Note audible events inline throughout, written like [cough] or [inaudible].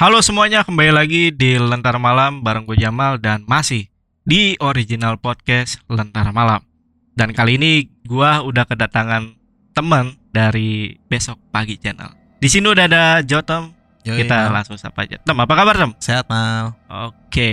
Halo semuanya, kembali lagi di Lentera Malam bareng gue Jamal dan masih di original podcast Lentera Malam. Dan kali ini gue udah kedatangan teman dari Besok Pagi Channel. Di sini udah ada Jotem. Yoi, Kita Mal. langsung sapa aja. Tem, apa kabar Tem? Sehat mal Oke.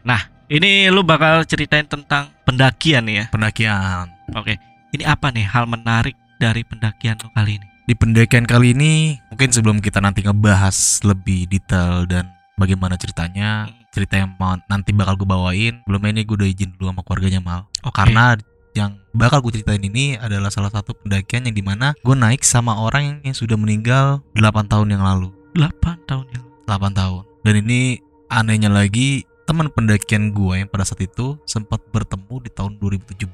Nah, ini lu bakal ceritain tentang pendakian nih ya. Pendakian Oke. Ini apa nih hal menarik dari pendakian lu kali ini? Di pendakian kali ini Mungkin sebelum kita nanti ngebahas lebih detail Dan bagaimana ceritanya. Cerita yang mau nanti bakal gue bawain Belum ini gue udah izin dulu sama keluarganya mal. Oke. Karena yang bakal gue ceritain ini adalah salah satu pendakian yang di mana gue naik sama orang yang, yang sudah meninggal 8 tahun yang lalu. 8 tahun yang 8 tahun. Dan ini anehnya lagi teman pendakian gue yang pada saat itu sempat bertemu di tahun 2017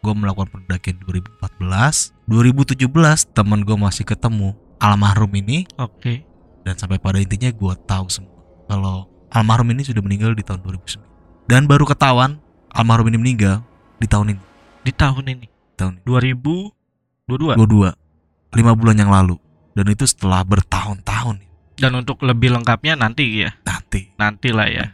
Gue melakukan pendakian 2014 2017 teman gue masih ketemu almarhum ini. Oke. dan sampai pada intinya gue tahu semua kalau almarhum ini sudah meninggal di tahun 2009 dan baru ketahuan almarhum ini meninggal di tahun ini. Di tahun ini? Tahun ini. 2022. 22 lima bulan yang lalu. Dan itu setelah bertahun-tahun. Dan untuk lebih lengkapnya nanti ya. nanti. Nantilah ya.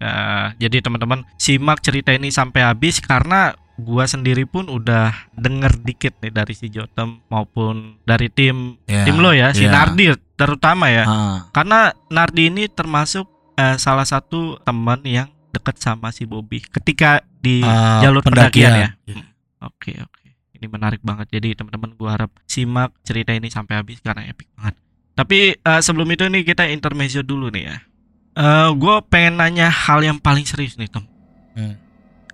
Eh, jadi teman-teman simak cerita ini sampai habis karena gua sendiri pun udah denger dikit nih dari si Jotem maupun dari tim ya, tim lo ya, si ya. Nardi terutama ya. Ah, Karena Nardi ini termasuk eh, salah satu teman yang dekat sama si Bobby ketika di ah, jalur pendakian, ya. Iya. Oke oke. Ini menarik banget. Jadi teman-teman gua harap simak cerita ini sampai habis karena epic banget. Tapi eh, sebelum itu nih kita intermezzo dulu nih ya. Eh gue pengen nanya hal yang paling serius nih Tom. Hmm.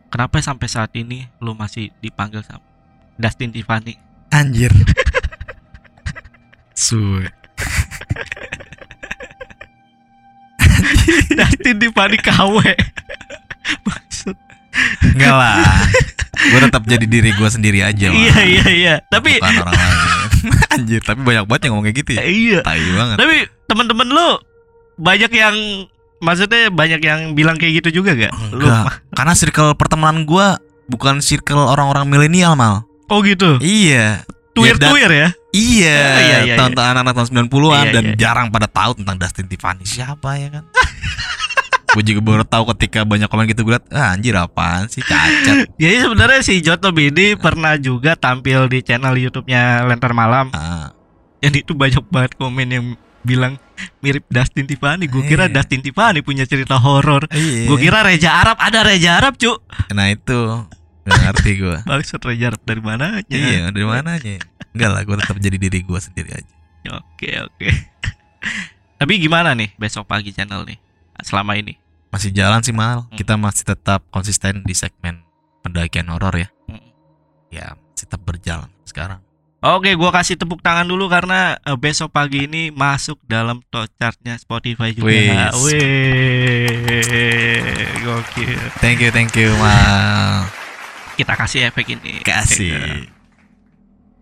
Kenapa sampai saat ini lu masih dipanggil sama Dustin Tiffany? Anjir. [laughs] Suwe. [laughs] Dustin Tiffany KW. Maksud. Enggak lah. gue tetap jadi diri gue sendiri aja lah. Iya iya iya. Tapi Bukan orang lain. [laughs] Anjir, tapi banyak banget yang ngomong kayak gitu ya. iya. Tai banget. Tapi teman-teman lu banyak yang maksudnya banyak yang bilang kayak gitu juga gak? Lu Enggak. Karena circle pertemanan gue bukan circle orang-orang milenial mal. Oh gitu. Iya. Tuir Ya, tuir ya. Iya, Oh, iya, iya, tahun anak-anak tahun 90-an Iya, dan iya. jarang pada tahu tentang Dustin Tiffany siapa ya kan. [laughs] gue juga baru tahu ketika banyak komen gitu gue liat, ah, anjir apaan sih cacat. [laughs] Jadi sebenarnya si Joto ini pernah juga tampil di channel YouTube-nya Lenter Malam. Ah, Dan itu banyak banget komen yang bilang mirip Dustin Tiffany. Gue kira Iya. Dustin Tiffany punya cerita horor. iya. Gue kira Reja Arab ada Reja Arab, cu. Nah itu Gak ngerti gue [laughs] Maksud Reja Arab dari mana? Iya dari mananya Enggak lah gue tetap jadi diri gue sendiri aja Oke, oke. [laughs] Tapi gimana nih besok pagi channel nih? Selama ini. Masih jalan sih mal Hmm. Kita masih tetap konsisten di segmen pendakian horor ya Hmm. Ya tetap berjalan sekarang Oke, gua kasih tepuk tangan dulu karena eh, besok pagi ini masuk dalam top chartnya Spotify juga. Wih, gokil. Thank you thank you mal Kita kasih efek ini. Kasih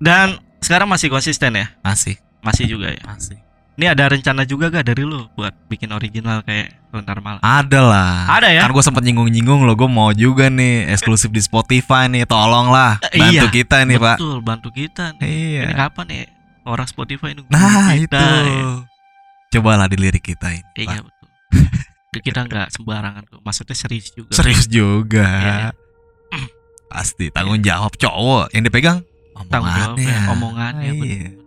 Dan sekarang masih konsisten ya? Masih Masih juga ya. Masih Ini ada rencana juga gak dari lu buat bikin original kayak Lentar Malam? Ada lah Ada ya? Kan gue sempet nyinggung-nyinggung loh Gue mau juga nih Eksklusif di Spotify nih Tolong lah Eh, Bantu iya. kita nih pak Betul, bantu kita nih. Iya Ini kapan ya? Orang Spotify ini Nah kita, itu ya. Cobalah dilirik kita ini Iya Pak. betul. [laughs] kita nggak sembarangan kok. Maksudnya serius juga. Serius juga Iya. Pasti tanggung jawab cowok Yang dipegang Tanggung jawab Omongannya. ya, omongannya. Iya. betul,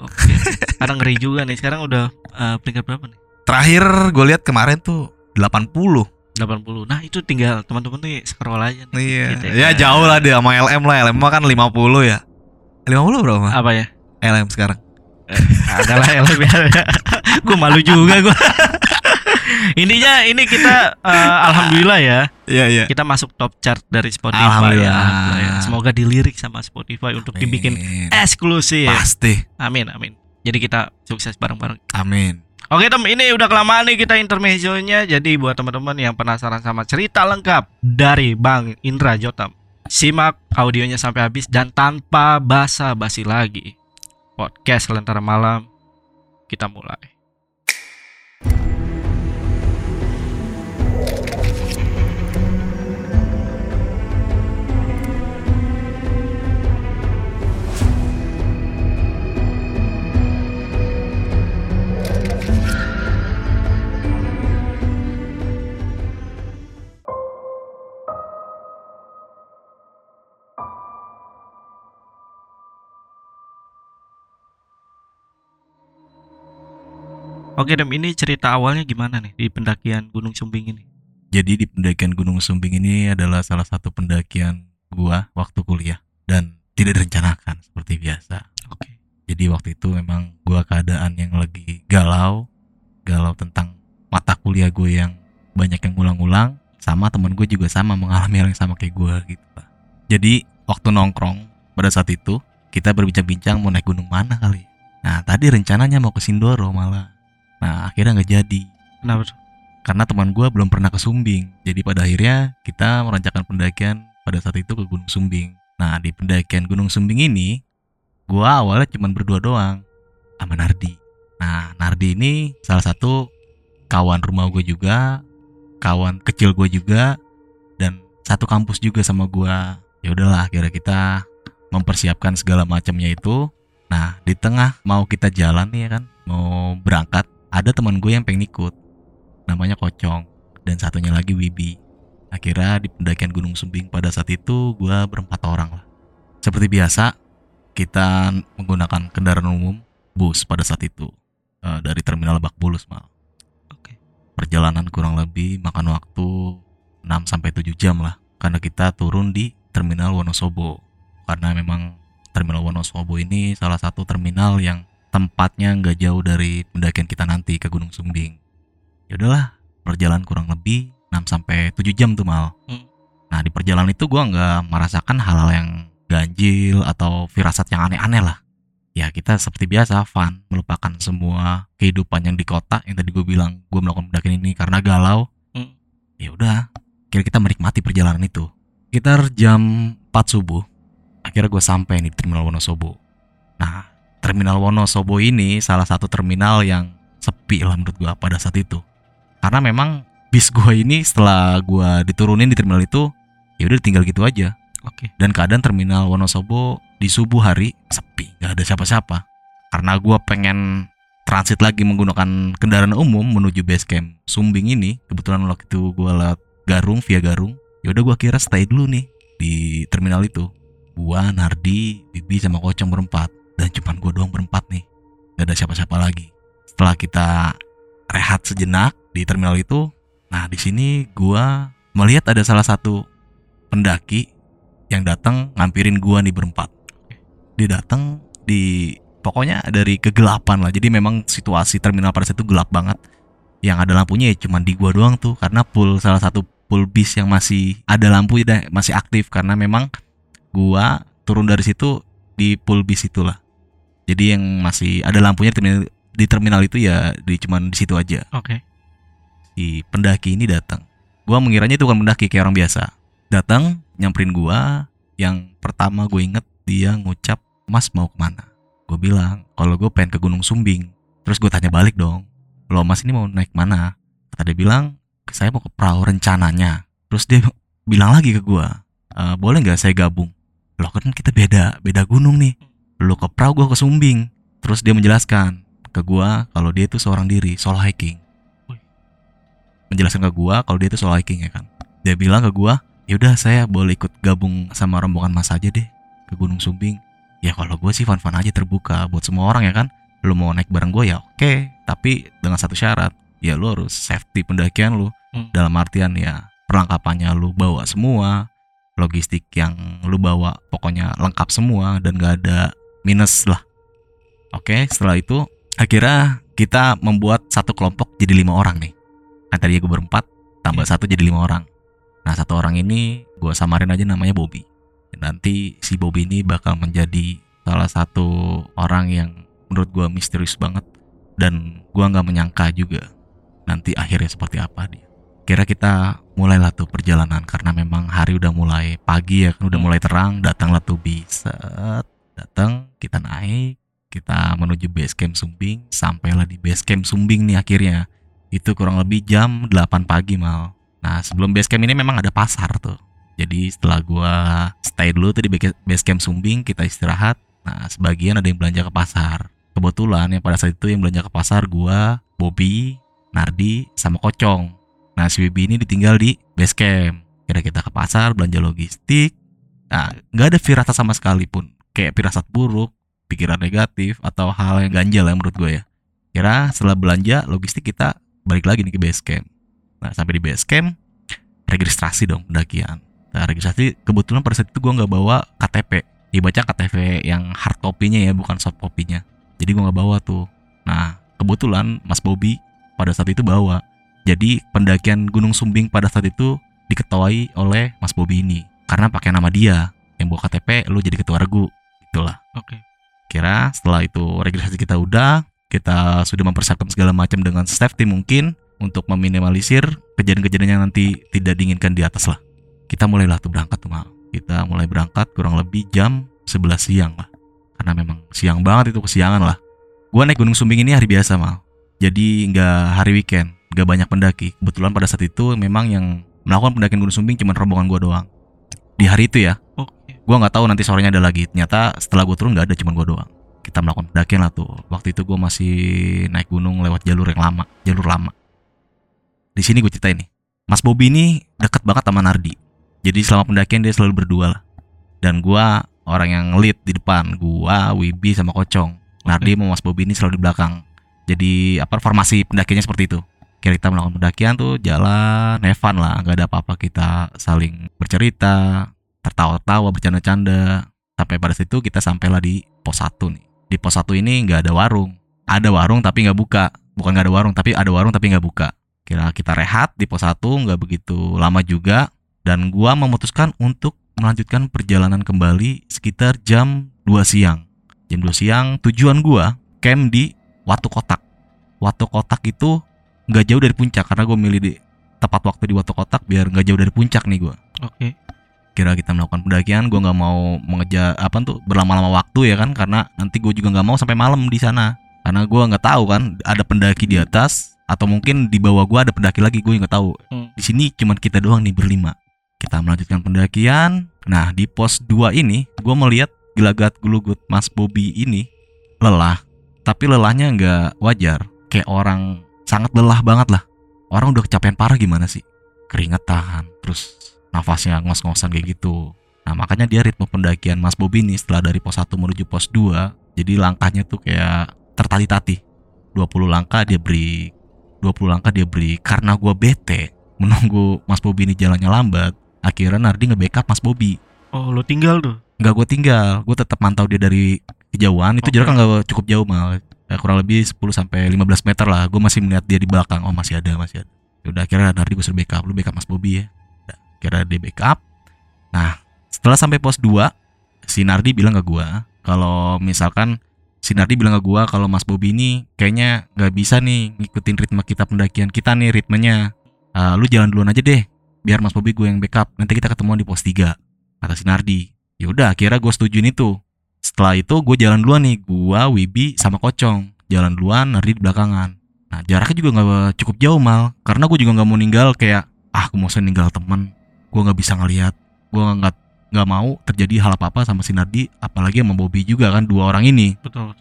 Oke. Sekarang ngeri juga nih. Sekarang udah eh, peringkat berapa nih? Terakhir gue lihat kemarin tuh 80 80. Nah, itu tinggal teman-teman nih scroll aja nih. Iya Gitu Ya kan. jauh lah dia sama LM lah LM kan 50 ya 50 berapa? Apa ya? LM sekarang Adalah LBH. [laughs] gue malu juga gue. [laughs] Intinya ini kita eh, alhamdulillah ya Iya iya kita masuk top chart dari Spotify Alhamdulillah. ya. Alhamdulillah. Semoga dilirik sama Spotify untuk dibikin eksklusif. Pasti Amin amin. Jadi kita sukses bareng-bareng. Amin. Oke tem, ini udah kelamaan nih kita intermezzonya. Jadi buat teman-teman yang penasaran sama cerita lengkap dari Bang Indra Jotam, simak audionya sampai habis dan tanpa basa-basi lagi. Podcast Lentera Malam, kita mulai. Oke Dem, ini cerita awalnya gimana nih di pendakian Gunung Sumbing ini? Jadi di pendakian Gunung Sumbing ini adalah salah satu pendakian gua waktu kuliah dan tidak direncanakan seperti biasa. Oke. Jadi waktu itu memang gua keadaan yang lagi galau, galau tentang mata kuliah gue yang banyak yang ngulang-ngulang, sama temen gue juga sama mengalami hal yang sama kayak gua gitu lah. Jadi waktu nongkrong pada saat itu kita berbincang-bincang mau naik gunung mana kali. Nah tadi rencananya mau ke Sindoro malah. Nah akhirnya nggak jadi Kenapa karena teman gue belum pernah ke Sumbing. Jadi pada akhirnya kita merancangkan pendakian pada saat itu ke Gunung Sumbing. Nah di pendakian Gunung Sumbing ini, gue awalnya cuma berdua doang sama Nardi. Nah Nardi ini salah satu kawan rumah gue juga, kawan kecil gue juga, dan satu kampus juga sama gue. Ya udahlah, akhirnya kita mempersiapkan segala macamnya itu. Nah di tengah mau kita jalan nih ya kan, mau berangkat, ada teman gue yang pengen ikut namanya Kocong dan satunya lagi Wibi. Akhirnya di pendakian Gunung Sumbing pada saat itu gue berempat orang lah. Seperti biasa kita menggunakan kendaraan umum bus pada saat itu Eh, dari terminal Lebak Bulus mal. Oke. Perjalanan kurang lebih makan waktu 6 sampai 7 jam lah karena kita turun di terminal Wonosobo. Karena memang terminal Wonosobo ini salah satu terminal yang tempatnya nggak jauh dari pendakian kita nanti ke Gunung Sumbing ya udahlah perjalanan kurang lebih 6 sampai 7 jam tuh mal. Hmm. Nah di perjalanan itu gua nggak merasakan hal-hal yang ganjil atau firasat yang aneh-aneh lah. Ya kita seperti biasa fun melupakan semua kehidupan yang di kota yang tadi gue bilang gue melakukan pendakian ini karena galau. Hmm. Ya udah, kira kita menikmati perjalanan itu. Sekitar jam 4 subuh, akhirnya gue sampai di terminal Wonosobo. Terminal Wonosobo ini salah satu terminal yang sepi lah menurut gue pada saat itu. Karena memang bis gua ini setelah gua diturunin di terminal itu ya udah tinggal gitu aja. Oke. dan keadaan terminal Wonosobo di subuh hari sepi nggak ada siapa-siapa. Karena gua pengen transit lagi menggunakan kendaraan umum menuju base camp Sumbing ini. Kebetulan waktu itu gua lewat Garung via Garung. Ya udah gua kira stay dulu nih di terminal itu. Gua Nardi Bibi sama Kocong berempat dan cuman gua doang berempat nih nggak ada siapa-siapa lagi setelah kita rehat sejenak di terminal itu. Nah, di sini gua melihat ada salah satu pendaki yang datang ngampirin gua nih berempat. Dia datang di pokoknya dari kegelapan lah. Jadi memang situasi terminal pada saat itu gelap banget. Yang ada lampunya ya cuma di gua doang tuh karena pool salah satu pool bis yang masih ada lampu masih aktif karena memang gua turun dari situ di pool bis itulah. Jadi yang masih ada lampunya di terminal, di terminal itu ya di cuman di situ aja Oke. si pendaki ini datang. Gua mengiranya itu bukan pendaki kayak orang biasa. Datang nyamperin gua. Yang pertama gue inget dia ngucap, Mas mau ke mana? Gue bilang, kalau gue pengen ke Gunung Sumbing. Terus gue tanya balik dong, lo Mas ini mau naik mana? Kata dia bilang, saya mau ke perahu rencananya. Terus dia bilang lagi ke gua, "E, boleh nggak saya gabung? Lo kan kita beda, beda gunung nih. Lo ke perahu, gue ke Sumbing. Terus dia menjelaskan ke gua kalau dia itu seorang diri, solo hiking menjelaskan ke gua kalau dia itu solo hiking ya kan. Dia bilang ke gua, "Ya udah saya boleh ikut gabung sama rombongan Mas aja deh ke Gunung Sumbing." Ya kalau gue sih fun-fun aja terbuka buat semua orang ya kan. Lu mau naik bareng gue ya oke, tapi dengan satu syarat, ya lu harus safety pendakian lu. Hmm. Dalam artian ya perlengkapannya lu bawa semua, logistik yang lu bawa pokoknya lengkap semua dan gak ada minus lah. Oke, setelah itu akhirnya kita membuat satu kelompok jadi lima orang nih. Kan tadi gue berempat tambah Iya. satu jadi lima orang. Nah satu orang ini gue samarin aja namanya Bobby. Nanti si Bobby ini bakal menjadi salah satu orang yang menurut gua misterius banget. Dan gua nggak menyangka juga nanti akhirnya seperti apa dia. Kira kita mulailah tuh perjalanan karena memang hari udah mulai pagi ya kan udah Hmm. mulai terang datanglah tuh bisa datang kita naik kita menuju base camp Sumbing sampailah di base camp Sumbing nih akhirnya itu kurang lebih jam 8 pagi mal nah sebelum base camp ini memang ada pasar tuh jadi setelah gua stay dulu tuh di base- camp Sumbing kita istirahat nah sebagian ada yang belanja ke pasar kebetulan yang pada saat itu yang belanja ke pasar gua Bobby Nardi sama Kocong Nah si Wibi ini ditinggal di base camp. Kira kita ke pasar belanja logistik. Nah nggak ada firasat sama sekali pun. Kayak firasat buruk, pikiran negatif atau hal yang ganjal ya menurut gue ya. Kira setelah belanja logistik kita balik lagi nih ke base camp. Nah sampai di base camp registrasi dong pendakian. Nah registrasi kebetulan pada saat itu gue nggak bawa KTP. Dibaca KTP yang hard copy-nya ya bukan soft copy-nya. Jadi gue nggak bawa tuh. Nah kebetulan Mas Bobby pada saat itu bawa. Jadi pendakian Gunung Sumbing pada saat itu diketuai oleh Mas Bobi ini karena pakai nama dia yang bawa KTP lu jadi ketua regu itulah Oke. kira setelah itu registrasi kita udah kita sudah mempersiapkan segala macam dengan safety mungkin untuk meminimalisir kejadian-kejadian yang nanti tidak diinginkan di atas lah. Kita mulailah tuh berangkat tuh mal kita mulai berangkat kurang lebih jam 11 siang lah. Karena memang siang banget itu kesiangan lah. Gua naik Gunung Sumbing ini hari biasa mal jadi nggak hari weekend nggak banyak pendaki. Kebetulan pada saat itu memang yang melakukan pendakian Gunung Sumbing cuma rombongan gua doang. Di hari itu ya Gua nggak tahu nanti sorenya ada lagi. Ternyata setelah gue turun nggak ada cuma gua doang. Kita melakukan pendakian lah tuh. Waktu itu gua masih naik gunung lewat jalur yang lama jalur lama. Di sini gue ceritain nih. Mas Bobi ini deket banget sama Nardi. Jadi selama pendakian dia selalu berdua lah. Dan gua orang yang lead di depan gua Wibi sama Kocong. Nardi sama Mas Bobi ini selalu di belakang. Jadi apa formasi pendakiannya seperti itu. Kira kita melakukan pendakian tuh jalan Nevan lah. Nggak ada apa-apa kita saling bercerita tertawa-tawa bercanda-canda. Sampai pada situ kita sampailah di pos 1 nih. Di pos 1 ini nggak ada warung. Ada warung tapi nggak buka. Bukan nggak ada warung tapi ada warung tapi nggak buka. Kira kita rehat di pos 1 nggak begitu lama juga. Dan gua memutuskan untuk melanjutkan perjalanan kembali sekitar jam 2 siang. Jam 2 siang tujuan gua camp di Watu Kotak. Watu Kotak itu nggak jauh dari puncak karena gue milih di tepat waktu di Watu Kotak biar nggak jauh dari puncak nih gue Oke. Kira kita melakukan pendakian gue nggak mau mengejar apa tuh berlama-lama waktu ya kan karena nanti gue juga nggak mau sampai malam di sana. Karena gue nggak tahu kan ada pendaki di atas atau mungkin di bawah gue ada pendaki lagi gue nggak tahu. Hmm. di sini cuman kita doang nih berlima. Kita melanjutkan pendakian. Nah di pos 2 ini gue melihat gelagat gulugut Mas Bobby ini lelah. Tapi lelahnya nggak wajar. Kayak orang sangat lelah banget lah. Orang udah kecapean parah gimana sih? Keringetan terus nafasnya ngos-ngosan kayak gitu. Nah makanya dia ritme pendakian Mas Bobi nih setelah dari pos 1 menuju pos 2 jadi langkahnya tuh kayak tertati-tati 20 langkah dia break 20 langkah dia break. Karena gua bete menunggu Mas Bobi ini jalannya lambat akhirnya Nardi nge-backup Mas Bobi. Oh, lo tinggal tuh. nggak gue tinggal. Gue tetap mantau dia dari kejauhan. Itu Oke. jaraknya nggak cukup jauh mal. Ya, kurang lebih 10 sampai 15 meter lah. Gue masih melihat dia di belakang. Oh masih ada masih ada. Udah akhirnya Nardi gue suruh backup. Lu backup Mas Bobi ya kira dia backup. Nah setelah sampai pos 2 si Nardi bilang ke gue kalau misalkan si Nardi bilang ke gue kalau Mas Bobi ini kayaknya nggak bisa nih ngikutin ritme kita pendakian kita nih ritmenya. Ah, lu jalan duluan aja deh biar Mas Bobi gue yang backup. Nanti kita ketemuan di pos 3 kata si Nardi. Ya udah akhirnya gue setujuin itu. Setelah itu gue jalan duluan nih gue Wibi sama Kocong. Jalan duluan Nardi di belakangan. Nah jaraknya juga nggak cukup jauh mal. Karena gue juga nggak mau ninggal kayak ah gue mau ninggal temen gue nggak bisa ngelihat gue nggak nggak mau terjadi hal apa apa sama si Nardi apalagi sama Bobby juga kan dua orang ini. Betul.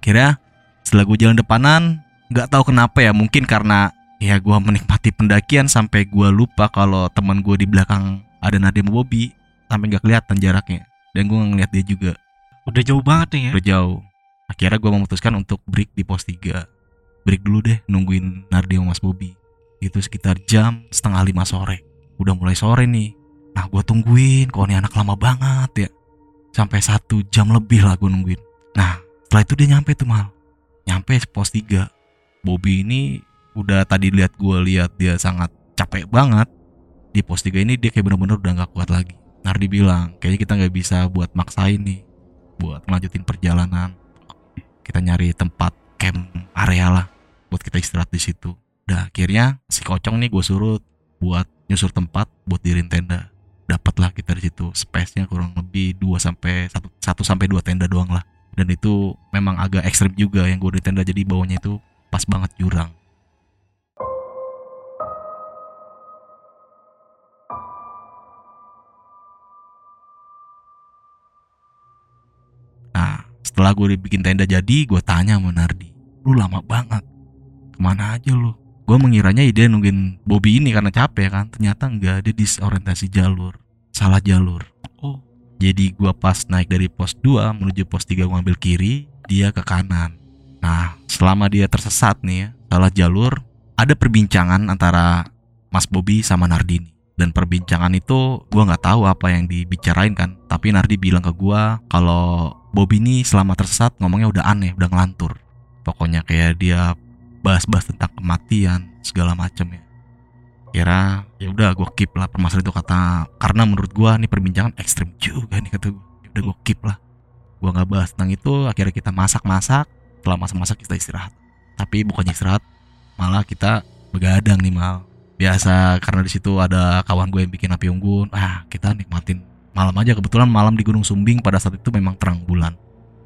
kira setelah gue jalan depanan nggak tahu kenapa ya mungkin karena ya gue menikmati pendakian sampai gue lupa kalau teman gue di belakang ada Nadia sama Bobby sampai nggak kelihatan jaraknya. Dan gue ngeliat dia juga. Udah jauh banget nih ya. udah jauh. Akhirnya gue memutuskan untuk break di pos 3 break dulu deh nungguin Nardi sama Mas Bobby. Itu sekitar jam setengah lima sore udah mulai sore nih. Nah gue tungguin kok ini anak lama banget ya. Sampai satu jam lebih lah gue nungguin. Nah setelah itu dia nyampe tuh mal. Nyampe pos 3 Bobby ini udah tadi lihat gue lihat dia sangat capek banget. Di pos 3 ini dia kayak bener-bener udah nggak kuat lagi. Nardi bilang kayaknya kita nggak bisa buat maksain nih buat melanjutin perjalanan. Kita nyari tempat camp area lah buat kita istirahat di situ. Udah akhirnya si kocong nih gue suruh buat nyusur tempat buat dirin tenda. Dapatlah kita di situ space-nya kurang lebih 2 sampai 1 sampai 2 tenda doang lah. Dan itu memang agak ekstrim juga yang gue di tenda jadi bawahnya itu pas banget jurang. Nah, setelah gue dibikin tenda jadi, gue tanya sama Nardi, lu lama banget, ke mana aja lu? Gue mengiranya dia nungguin Bobby ini karena capek kan, ternyata enggak, dia disorientasi jalur, salah jalur. Oh, jadi gue pas naik dari pos 2 menuju pos 3 gue ambil kiri, dia ke kanan. Nah, selama dia tersesat nih ya, salah jalur, ada perbincangan antara Mas Bobby sama Nardi nih dan perbincangan itu gue nggak tahu apa yang dibicarain kan. Tapi Nardi bilang ke gue kalau Bobby ini selama tersesat ngomongnya udah aneh udah ngelantur. Pokoknya kayak dia bahas-bahas tentang kematian segala macam ya. Kira ya udah gue keep lah permasalahan itu kata karena menurut gue nih perbincangan ekstrim juga nih kata gue ya udah gue keep lah. Gue nggak bahas tentang itu akhirnya kita masak-masak. Setelah masak-masak kita istirahat. Tapi bukannya istirahat malah kita begadang nih mal. Biasa karena di situ ada kawan gue yang bikin api unggun. Ah kita nikmatin. Malam aja kebetulan malam di Gunung Sumbing pada saat itu memang terang bulan.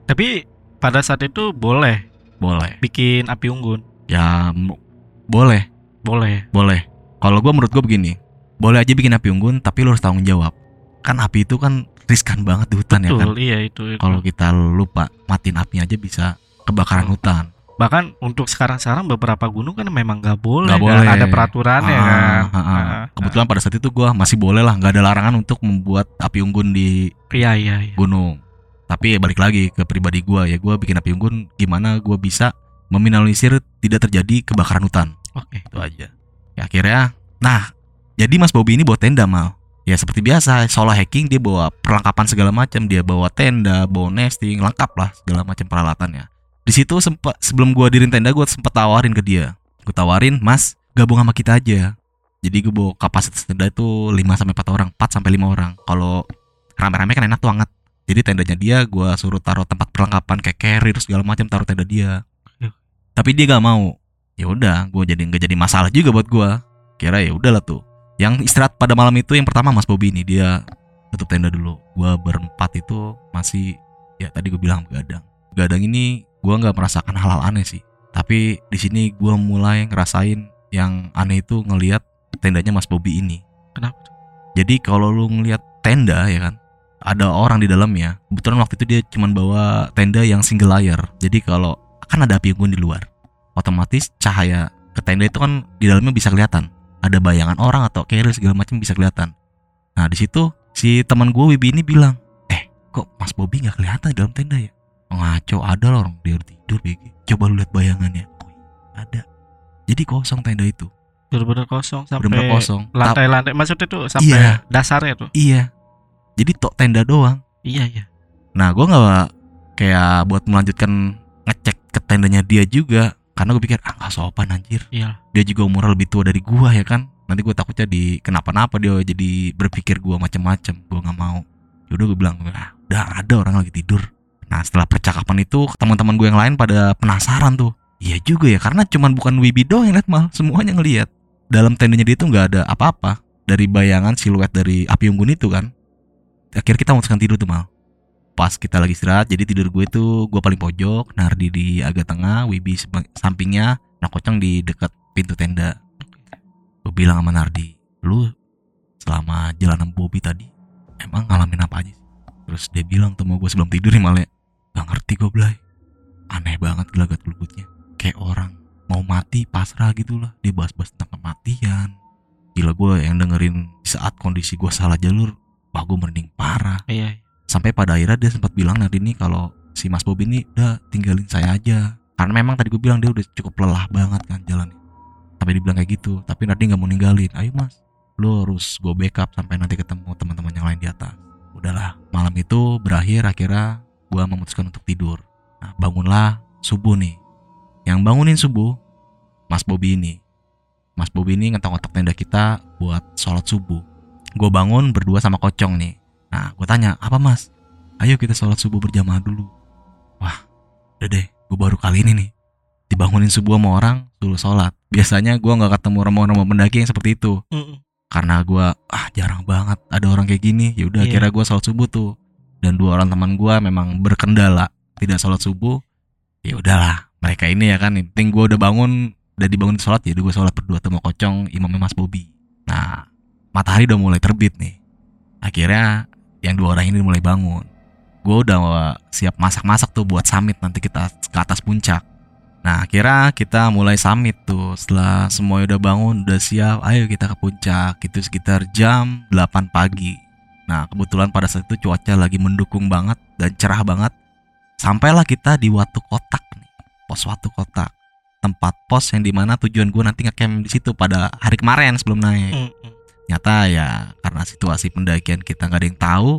Tapi pada saat itu boleh boleh. bikin api unggun. Ya boleh Boleh. boleh kalau gue menurut gue begini boleh aja bikin api unggun tapi lo harus tanggung jawab kan api itu kan riskan banget di hutan ya kan Betul, iya itu. itu. kalau kita lupa matiin apinya aja bisa kebakaran Hmm. hutan Bahkan untuk sekarang-sekarang beberapa gunung kan memang nggak boleh, Nggak kan? boleh. Ada peraturannya Ah, kan. ah, ah. Ah, kebetulan pada saat itu gue masih boleh lah nggak ada larangan untuk membuat api unggun di Iya iya iya. gunung. Tapi balik lagi ke pribadi gua ya, gua bikin api unggun gimana gua bisa meminimalisir tidak terjadi kebakaran hutan. Oke. Itu aja. Ya akhirnya, nah jadi Mas Bobby ini bawa tenda mal. Ya seperti biasa, solo hacking dia bawa perlengkapan segala macam, dia bawa tenda, bawa nesting, lengkap lah segala macam peralatannya. Di situ sempat sebelum gua dirin tenda gua sempat tawarin ke dia. Gua tawarin, "Mas, gabung sama kita aja." Jadi gue bawa kapasitas tenda itu 5 sampai 4 orang, 4 sampai 5 orang. Kalau rame-rame kan enak tuh hangat. Jadi tendanya dia gua suruh taruh tempat perlengkapan kayak carrier segala macam taruh tenda dia. Tapi dia gak mau. Ya udah, gue jadi nggak jadi masalah juga buat gua. Kira ya udahlah tuh. Yang istirahat pada malam itu yang pertama Mas Bobby ini dia tutup tenda dulu. Gua berempat itu masih ya tadi gue bilang begadang. Begadang ini gua nggak merasakan hal-hal aneh sih. Tapi di sini gua mulai ngerasain yang aneh itu ngelihat tendanya Mas Bobby ini. Kenapa? Jadi kalau lu ngelihat tenda ya kan, ada orang di dalamnya. Kebetulan waktu itu dia cuma bawa tenda yang single layer. Jadi kalau kan ada api unggun di luar, otomatis cahaya ke tenda itu kan di dalamnya bisa kelihatan. Ada bayangan orang atau carrier segala macam bisa kelihatan. Nah di situ si teman gue Wibi ini bilang, eh kok Mas Bobby nggak kelihatan di dalam tenda ya? Ngaco ada loh orang dia tidur BG. Coba lu lihat bayangannya. Oh, iya, ada. Jadi kosong tenda itu. Benar-benar kosong sampai Benar-benar kosong. Tap- lantai-lantai. Maksudnya tuh sampai Iya. dasarnya tuh. Iya. Jadi tok tenda doang. Iya iya. Nah, gue nggak kayak buat melanjutkan ngecek ke tendanya dia juga, karena gue pikir ah nggak sopan anjir. Iya. Dia juga umurnya lebih tua dari gua ya kan. Nanti gue takutnya di kenapa-napa dia jadi berpikir gua macem-macem. Gue nggak mau. Yaudah gue bilang, ah, udah ada orang lagi tidur. Nah setelah percakapan itu teman-teman gue yang lain pada penasaran tuh. Iya juga ya karena cuman bukan Wibi doang yang lihat mal, semuanya ngelihat. Dalam tendanya dia itu nggak ada apa-apa dari bayangan siluet dari api unggun itu kan. Akhirnya kita memutuskan tidur tuh mal. Pas kita lagi istirahat, jadi tidur gue itu gue paling pojok, Nardi di agak tengah, Wibi sampingnya, nah Kocong di dekat pintu tenda. Gue bilang sama Nardi, lu selama jalan sama Bobby tadi emang ngalamin apa aja? Terus dia bilang tuh gue sebelum tidur nih malah Gak ngerti gue Blay Aneh banget gelagat gelugutnya Kayak orang mau mati pasrah gitu lah Dia bahas-bahas tentang kematian Gila gue yang dengerin saat kondisi gue salah jalur Wah gue merinding parah Iya. Sampai pada akhirnya dia sempat bilang nanti nih kalau si Mas Bobi ini udah tinggalin saya aja. Karena memang tadi gue bilang dia udah cukup lelah banget kan jalannya. Sampai dibilang kayak gitu Tapi nanti nggak mau ninggalin. Ayo mas Lo harus gue backup sampai nanti ketemu teman-teman yang lain di atas. Udahlah malam itu berakhir akhirnya gue memutuskan untuk tidur. Nah bangunlah subuh nih. Yang bangunin subuh Mas Bobi ini. Mas Bobi ini ngetok-ngetok tenda kita buat sholat subuh. Gue bangun berdua sama Kocong nih Nah gue tanya apa mas? Ayo kita sholat subuh berjamaah dulu. Wah udah deh gue baru kali ini nih dibangunin subuh sama orang suruh sholat. Biasanya gue nggak ketemu rombongan pendaki yang seperti itu. Mm-mm. karena gue ah jarang banget ada orang kayak gini. Ya udah Iya. kira gue sholat subuh tuh. Dan dua orang teman gue memang berkendala tidak sholat subuh. Ya udahlah mereka ini ya kan penting gue udah bangun udah dibangun sholat ya gue sholat berdua sama kocong imamnya mas Bobi. Nah matahari udah mulai terbit nih. Akhirnya yang dua orang ini mulai bangun. Gue udah siap masak-masak tuh buat summit nanti kita ke atas puncak. Nah akhirnya kita mulai summit tuh. Setelah semuanya udah bangun, udah siap Ayo kita ke puncak. Itu sekitar jam 8 pagi. Nah kebetulan pada saat itu cuaca lagi mendukung banget Dan cerah banget. Sampailah kita di Watu Kotak nih Pos Watu Kotak. Tempat pos yang di mana tujuan gue nanti ngecamp di situ pada hari kemarin sebelum naik. Mm-mm. Nyata ya karena situasi pendakian kita nggak ada yang tahu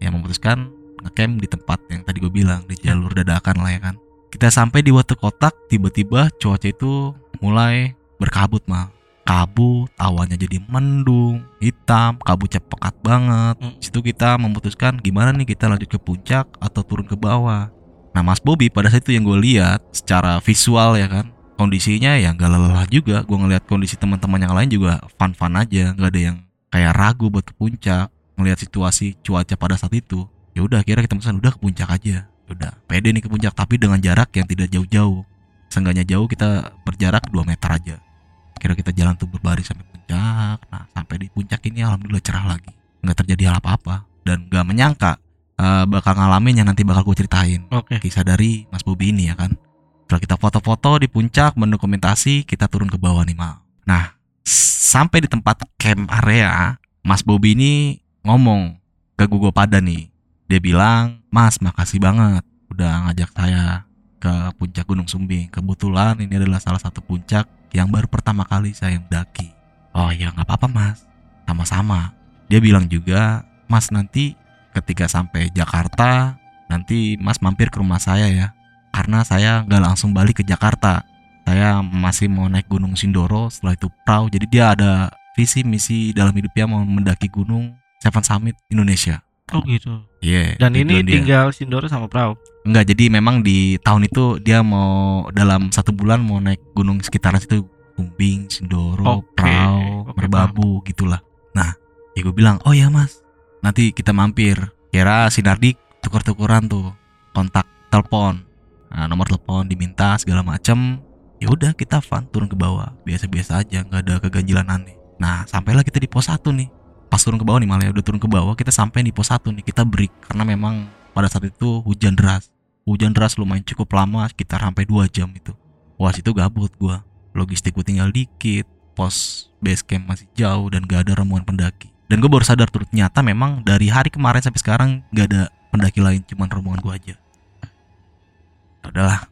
Ya memutuskan ngecamp di tempat yang tadi gue bilang Di jalur dadakan lah ya kan kita sampai di Watu Kotak, tiba-tiba cuaca itu mulai berkabut mah. Kabut, awannya jadi mendung, hitam, kabutnya pekat banget. Mm. Situ kita memutuskan gimana nih kita lanjut ke puncak atau turun ke bawah. Nah Mas Bobby pada saat itu yang gue lihat secara visual ya kan, kondisinya ya nggak lelah juga. Gue ngelihat kondisi teman-teman yang lain juga fun-fun aja, nggak ada yang kayak ragu buat ke puncak. Ngelihat situasi cuaca pada saat itu, ya udah akhirnya kita pesan udah ke puncak aja. Udah pede nih ke puncak tapi dengan jarak yang tidak jauh-jauh. Seenggaknya jauh kita berjarak 2 meter aja. Kira kita jalan tuh berbaris sampai puncak. Nah sampai di puncak ini alhamdulillah cerah lagi. Nggak terjadi hal apa-apa. Dan nggak menyangka eh, bakal ngalamin yang nanti bakal gue ceritain. Oke. kisah dari Mas Bobi ini ya kan setelah kita foto-foto di puncak mendokumentasi kita turun ke bawah nih mal. Nah sampai di tempat camp area Mas Bobi ini ngomong ke gue pada nih. Dia bilang Mas makasih banget udah ngajak saya ke puncak Gunung Sumbing. Kebetulan ini adalah salah satu puncak yang baru pertama kali saya mendaki. Oh ya nggak apa-apa Mas. Sama-sama. Dia bilang juga Mas nanti ketika sampai Jakarta nanti Mas mampir ke rumah saya ya karena saya nggak langsung balik ke Jakarta saya masih mau naik Gunung Sindoro setelah itu perahu jadi dia ada visi misi dalam hidupnya mau mendaki gunung Seven Summit Indonesia Oh gitu. Iya. Dan ini dia. tinggal Sindoro sama perahu. Enggak, jadi memang di tahun itu dia mau dalam satu bulan mau naik gunung sekitaran situ Kumbing, Sindoro, Oke, Prau, oke, Merbabu gitulah. Nah, ya gue bilang, oh ya mas, nanti kita mampir. Kira si Nardi tuker-tukeran tuh kontak telepon, nah, nomor telepon diminta segala macem. Ya udah kita fun turun ke bawah, biasa-biasa aja, nggak ada keganjilan aneh. Nah, sampailah kita di pos 1 nih. Pas turun ke bawah nih malah ya udah turun ke bawah, kita sampai di pos 1 nih, kita break karena memang pada saat itu hujan deras. Hujan deras lumayan cukup lama sekitar sampai 2 jam itu. Wah situ gabut gua. Logistik gua tinggal dikit pos base camp masih jauh dan gak ada rombongan pendaki. Dan gue baru sadar tuh ternyata memang dari hari kemarin sampai sekarang gak ada pendaki lain cuman rombongan gua aja udahlah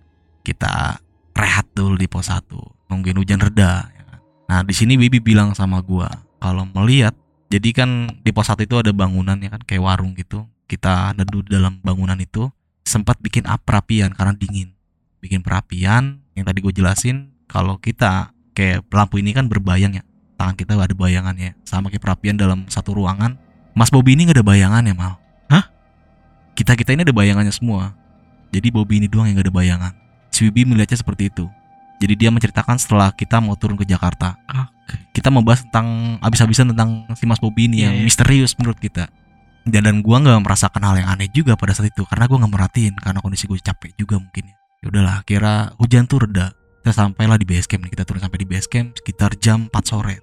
kita rehat dulu di pos 1 nungguin hujan reda ya kan. nah di sini Bibi bilang sama gua kalau melihat jadi kan di pos 1 itu ada bangunan ya kan? Kayak warung gitu. Kita neduh dalam bangunan itu sempat bikin ap- perapian karena dingin. Bikin perapian yang tadi gue jelasin kalau kita kayak lampu ini kan berbayang ya. Tangan kita ada bayangannya. Sama kayak perapian dalam satu ruangan. Mas Bobby ini nggak ada bayangannya mal. Hah? kita kita ini ada bayangannya semua jadi Bobby ini doang yang gak ada bayangan. Si Bibi melihatnya seperti itu. Jadi dia menceritakan setelah kita mau turun ke Jakarta. Kita mau bahas tentang abis-abisan tentang si Mas Bobby ini Iya, yang iya. misterius menurut kita. Dan dan gua nggak merasakan hal yang aneh juga pada saat itu karena gua nggak merhatiin karena kondisi gue capek juga mungkin ya. Ya udahlah kira hujan tuh reda. Kita sampailah di base camp nih kita turun sampai di base camp sekitar jam 4 sore.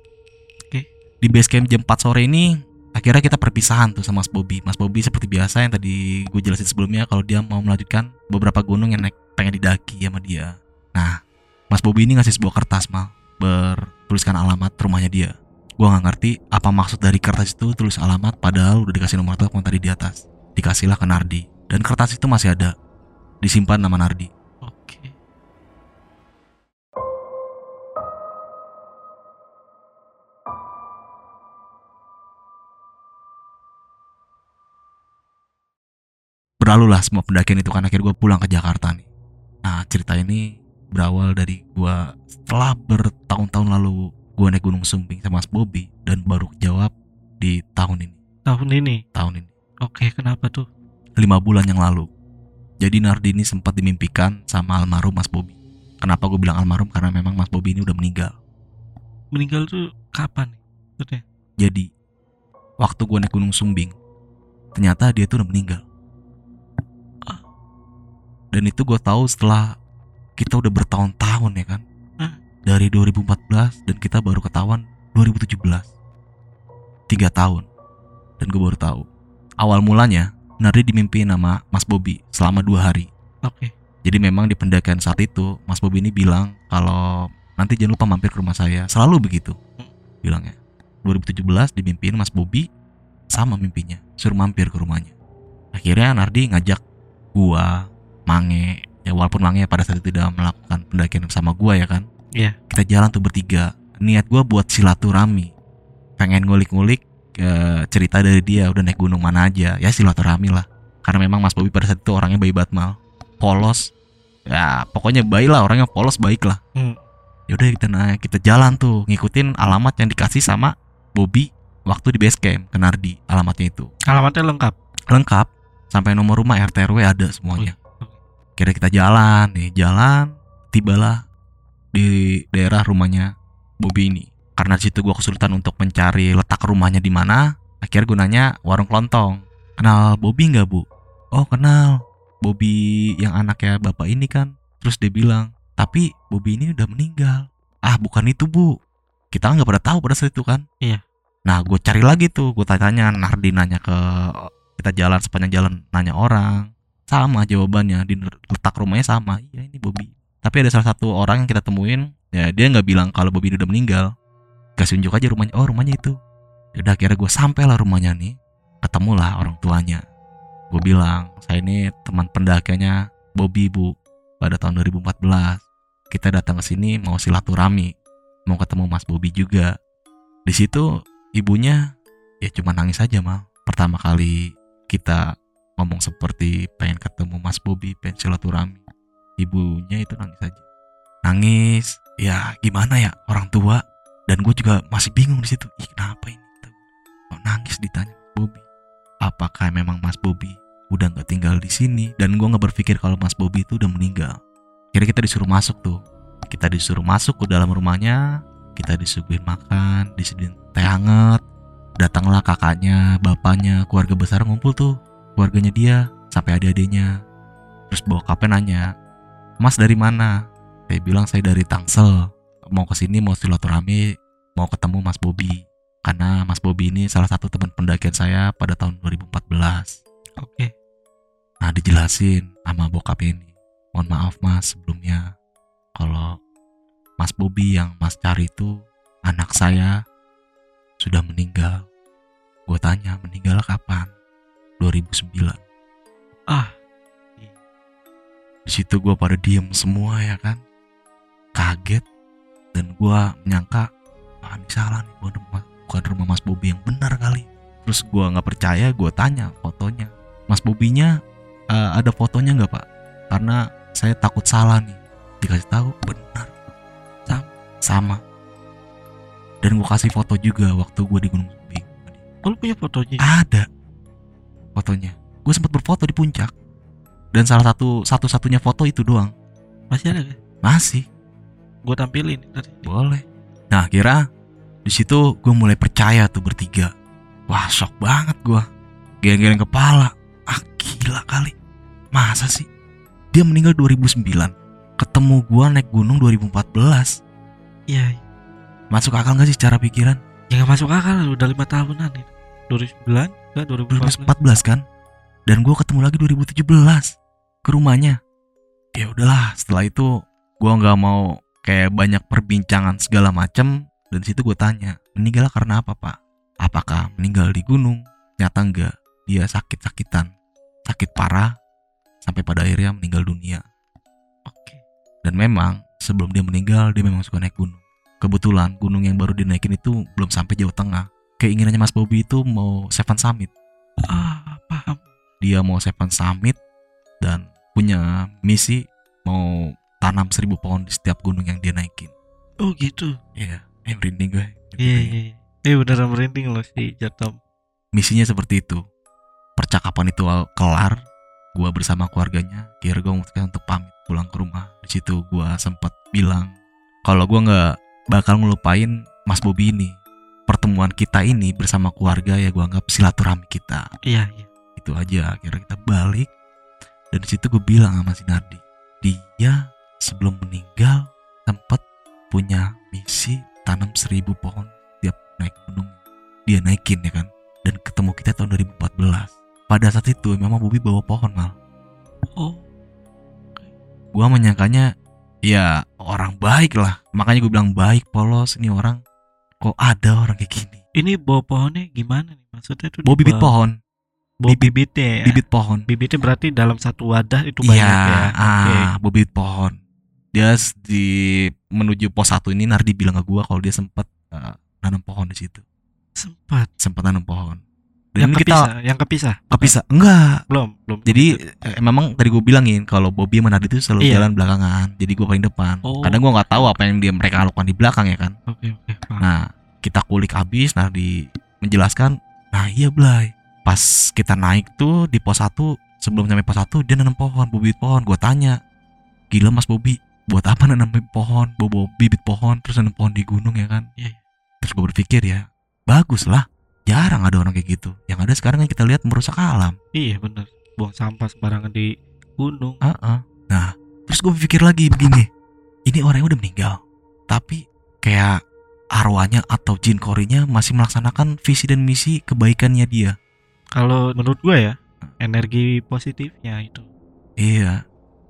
Oke. di base camp jam 4 sore ini akhirnya kita perpisahan tuh sama Mas Bobby Mas Bobby seperti biasa yang tadi gue jelasin sebelumnya kalau dia mau melanjutkan beberapa gunung yang naik pengen didaki sama dia nah Mas Bobby ini ngasih sebuah kertas mal bertuliskan alamat rumahnya dia Gua nggak ngerti apa maksud dari kertas itu tulis alamat padahal udah dikasih nomor telepon tadi di atas. Dikasihlah ke Nardi dan kertas itu masih ada. Disimpan nama Nardi. Berlalulah semua pendakian itu kan akhirnya gue pulang ke Jakarta nih. Nah cerita ini berawal dari gua setelah bertahun-tahun lalu gua naik Gunung Sumbing sama Mas Bobby dan baru jawab di tahun ini. Tahun ini. Tahun ini. Oke, kenapa tuh? Lima bulan yang lalu. Jadi Nardi ini sempat dimimpikan sama almarhum Mas Bobby. Kenapa gue bilang almarhum? Karena memang Mas Bobby ini udah meninggal. Meninggal tuh kapan nih? Maksudnya? Jadi waktu gue naik Gunung Sumbing, ternyata dia tuh udah meninggal. Dan itu gue tahu setelah kita udah bertahun-tahun ya kan. Ah. Dari 2014 dan kita baru ketahuan 2017. Tiga tahun. Dan gue baru tahu. Awal mulanya Nardi dimimpiin sama Mas Bobby selama dua hari. Oke. Jadi memang di pendakian saat itu Mas Bobby ini bilang kalau nanti jangan lupa mampir ke rumah saya. Selalu begitu bilangnya. 2017 dimimpiin Mas Bobby sama mimpinya suruh mampir ke rumahnya. Akhirnya Nardi ngajak gua, Mange, ya walaupun Mange pada saat itu tidak melakukan pendakian sama gua ya kan. Iya. Kita jalan tuh bertiga. Niat gua buat silaturahmi. Pengen ngulik-ngulik eh, cerita dari dia udah naik gunung mana aja. Ya silaturahmi lah. Karena memang Mas Bobby pada saat itu orangnya baik banget mal. Polos. Ya pokoknya baik lah orangnya polos baik lah. Hmm. Yaudah kita naik, kita jalan tuh ngikutin alamat yang dikasih sama Bobby waktu di base camp ke Nardi alamatnya itu Alamatnya lengkap. lengkap sampai nomor rumah RT RW ada semuanya. Kira kita jalan nih jalan tibalah di daerah rumahnya Bobby ini. Karena situ gua kesulitan untuk mencari letak rumahnya di mana. Akhirnya gue nanya warung kelontong. Kenal Bobby nggak bu? Oh kenal. Bobby yang anaknya bapak ini kan. Terus dia bilang, tapi Bobby ini udah meninggal. Ah bukan itu bu. Kita nggak pada tahu pada saat itu kan. Iya. Nah gue cari lagi tuh. Gue tanya Nardi nanya ke kita jalan sepanjang jalan nanya orang. Sama jawabannya di letak rumahnya sama. Iya ini Bobby. Tapi ada salah satu orang yang kita temuin. Ya dia nggak bilang kalau Bobby udah meninggal. Kasih unjuk aja rumahnya. Oh rumahnya itu. Udah akhirnya gue sampai lah rumahnya nih. Ketemulah orang tuanya. Gue bilang saya ini teman pendakiannya Bobby bu. Pada tahun 2014 kita datang ke sini mau silaturahmi, mau ketemu Mas Bobby juga. Di situ ibunya ya cuma nangis aja mal. Pertama kali kita ngomong seperti pengen ketemu Mas Bobby, pengen silaturahmi. Ibunya itu nangis aja. Nangis, ya gimana ya orang tua. Dan gue juga masih bingung di situ. Ih kenapa ini? Kok nangis ditanya Mas Bobby. Apakah memang Mas Bobby udah nggak tinggal di sini? Dan gue nggak berpikir kalau Mas Bobby itu udah meninggal. Kira kita disuruh masuk tuh. Kita disuruh masuk ke dalam rumahnya. Kita disuguhin makan, disediain teh hangat. Datanglah kakaknya, bapaknya, keluarga besar ngumpul tuh. Keluarganya dia, sampai adik-adiknya. Terus bokapnya nanya, Mas dari mana? Saya bilang saya dari Tangsel. Mau ke sini mau silaturahmi, mau ketemu Mas Bobby. Karena Mas Bobby ini salah satu teman pendakian saya pada tahun 2014. Oke. Nah dijelasin sama bokap ini Mohon maaf mas sebelumnya Kalau Mas Bobby yang mas cari itu Anak saya Sudah meninggal Gue tanya meninggal kapan 2009 Ah. Di situ gue pada diem semua ya kan Kaget Dan gue menyangka Ah ini salah nih bukan rumah, bukan rumah Mas Bobby yang benar kali Terus gue nggak percaya gue tanya fotonya Mas Bobinya eh, ada fotonya nggak pak? Karena saya takut salah nih. Dikasih tahu benar sama, sama. Dan gue kasih foto juga waktu gue di Gunung Sumbing. Lu punya fotonya? Ada fotonya. Gue sempat berfoto di puncak. Dan salah satu satu-satunya foto itu doang. Masih ada kan? Masih Gue tampilin tadi. boleh. Nah kira di situ gue mulai percaya tuh bertiga. Wah shock banget gue. Geleng-geleng kepala. Ah gila kali. Masa sih? Dia meninggal 2009. Ketemu gua naik gunung 2014. Iya. Masuk akal gak sih secara pikiran? Ya nggak masuk akal udah lima tahunan itu. 2009 ke 2014. 2014 kan? Dan gua ketemu lagi 2017 ke rumahnya. Ya udahlah, setelah itu gua nggak mau kayak banyak perbincangan segala macem. Dan situ gue tanya meninggal karena apa pak? Apakah meninggal di gunung? Nyata enggak dia sakit-sakitan. Sakit parah. Sampai pada akhirnya meninggal dunia. Oke. dan memang sebelum dia meninggal dia memang suka naik gunung. Kebetulan gunung yang baru dinaikin itu belum sampai Jawa Tengah keinginannya Mas Bobby itu mau Seven Summit Ah, paham. dia mau Seven Summit dan punya misi mau tanam seribu pohon di setiap gunung yang dia naikin Oh gitu. Iya, eh merinding gue. Iya iya. iya. Eh beneran merinding loh si Jatom. Misinya seperti itu. Percakapan itu kelar, gua bersama keluarganya kira gue memutuskan untuk pamit pulang ke rumah di situ gua sempat bilang kalau gua nggak bakal ngelupain Mas Bobi ini pertemuan kita ini bersama keluarga ya gua anggap silaturahmi kita. Iya, iya. itu aja akhirnya kita balik. Dan di situ gue bilang sama si Nardi dia sebelum meninggal sempat punya misi tanam seribu pohon tiap naik gunung. Dia naikin ya kan? Dan ketemu kita tahun 2014 pada saat itu memang Bobi bawa pohon mal. Oh, gua menyangkanya ya orang baik lah. Makanya gue bilang baik polos. Ini orang kok ada orang kayak gini ini bawa pohonnya gimana nih? Maksudnya tuh bawa bibit pohon Bawa bibit- bibitnya ya. bibit pohon Bibitnya berarti dalam satu wadah itu banyak Iya, ya. Oke. ah, bibit pohon. Dia di menuju pos satu ini Nardi bilang ke gua kalau dia sempat eh, nanam pohon di situ. Sempat. Sempat nanam pohon. Yang Dan ini kepisah, kita yang kepisah. kepisah. Enggak. Belum, belum. Jadi eh, memang tadi gue bilangin kalau Bobby sama Nardi itu selalu Iya. jalan belakangan. Jadi gua paling depan. Oh. Kadang gua nggak tahu apa yang dia mereka lakukan di belakang ya kan. Oke, oke. paham. Nah, kita kulik habis Nardi menjelaskan, "Nah, iya Blay. Pas kita naik tuh di pos 1, sebelum sampai pos 1 dia nanam pohon, bibit pohon. Gua tanya, "Gila Mas Bobi, buat apa nanam pohon, bawa bibit pohon terus nanam pohon di gunung ya kan?" Iya. Terus gue berpikir ya, bagus lah. Jarang ada orang kayak gitu. Yang ada sekarang yang kita lihat merusak alam. Iya, bener. Buang sampah sembarangan di gunung. Heeh. Nah, terus gue pikir lagi begini. Ini orangnya udah meninggal. Tapi kayak arwahnya atau jin korinya masih melaksanakan visi dan misi kebaikannya dia. Kalau menurut gue ya, energi positifnya itu Iya,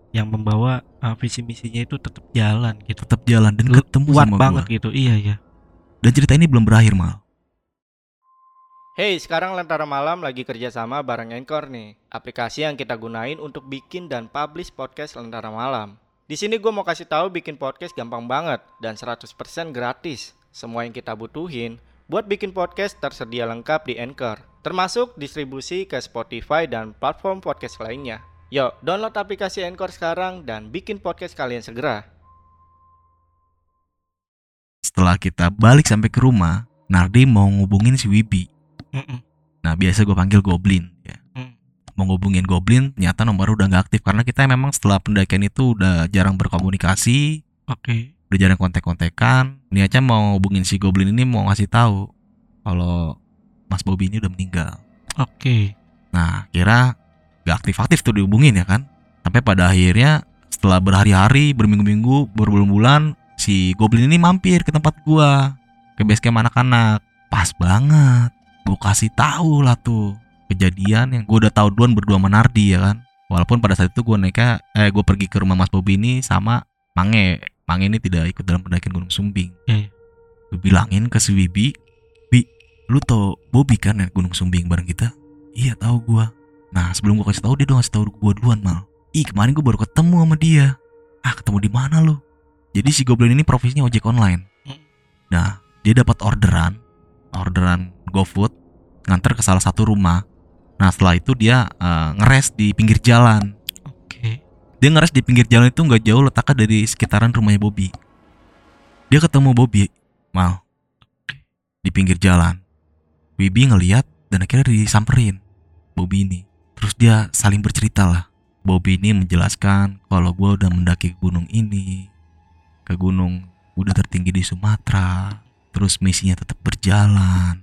yang membawa uh, visi misinya itu tetap jalan gitu. tetap jalan dan Lu- ketemu Kuat sama banget gua. gitu. Iya, iya. Dan cerita ini belum berakhir mal. Hey, sekarang Lentera Malam lagi kerjasama bareng Anchor nih. Aplikasi yang kita gunain untuk bikin dan publish podcast Lentera Malam. Di sini gue mau kasih tahu bikin podcast gampang banget dan 100% gratis. Semua yang kita butuhin buat bikin podcast tersedia lengkap di Anchor. Termasuk distribusi ke Spotify dan platform podcast lainnya. Yuk, download aplikasi Anchor sekarang dan bikin podcast kalian segera. Setelah kita balik sampai ke rumah, Nardi mau ngubungin si Wibi. Mm-mm. Nah, biasa gue panggil Goblin ya. Hmm. Mau ngubungin Goblin, ternyata nomor udah nggak aktif karena kita memang setelah pendakian itu udah jarang berkomunikasi, Oke. udah jarang kontek-kontekan. Ini aja mau hubungin si Goblin ini mau ngasih tahu kalau Mas Bobby ini udah meninggal. Oke. Nah, kira gak aktif-aktif tuh dihubungin ya kan. Sampai pada akhirnya setelah berhari-hari, berminggu-minggu, berbulan-bulan, si Goblin ini mampir ke tempat gua, ke base anak-anak. Pas banget. Gua kasih tahu lah tuh kejadian yang gua udah tahu duluan berdua sama Nardi ya kan. Walaupun pada saat itu gua naiknya eh gua pergi ke rumah Mas Bobby ini sama Mange. Mange ini tidak ikut dalam pendakian Gunung Sumbing. Iya, iya. Gue bilangin ke si Wibi, Bi, lu tau Bobby kan yang Gunung Sumbing bareng kita? Iya tahu gua. Nah sebelum gua kasih tahu dia udah ngasih tahu gua duluan mal. Ih kemarin gua baru ketemu sama dia. Ah ketemu di mana lu? Jadi si Goblin ini profesinya ojek online. Hmm. Nah dia dapat orderan, orderan GoFood nganter ke salah satu rumah. Nah setelah itu dia eh, ngeres di pinggir jalan. Oke. Dia ngeres di pinggir jalan itu nggak jauh letaknya dari sekitaran rumahnya Bobby. Dia ketemu Bobby, mal di pinggir jalan. Wibi ngeliat dan akhirnya disamperin Bobby ini. Terus dia saling bercerita lah. Bobby ini menjelaskan kalau gua udah mendaki gunung ini, ke gunung udah tertinggi di Sumatera. Terus misinya tetap berjalan.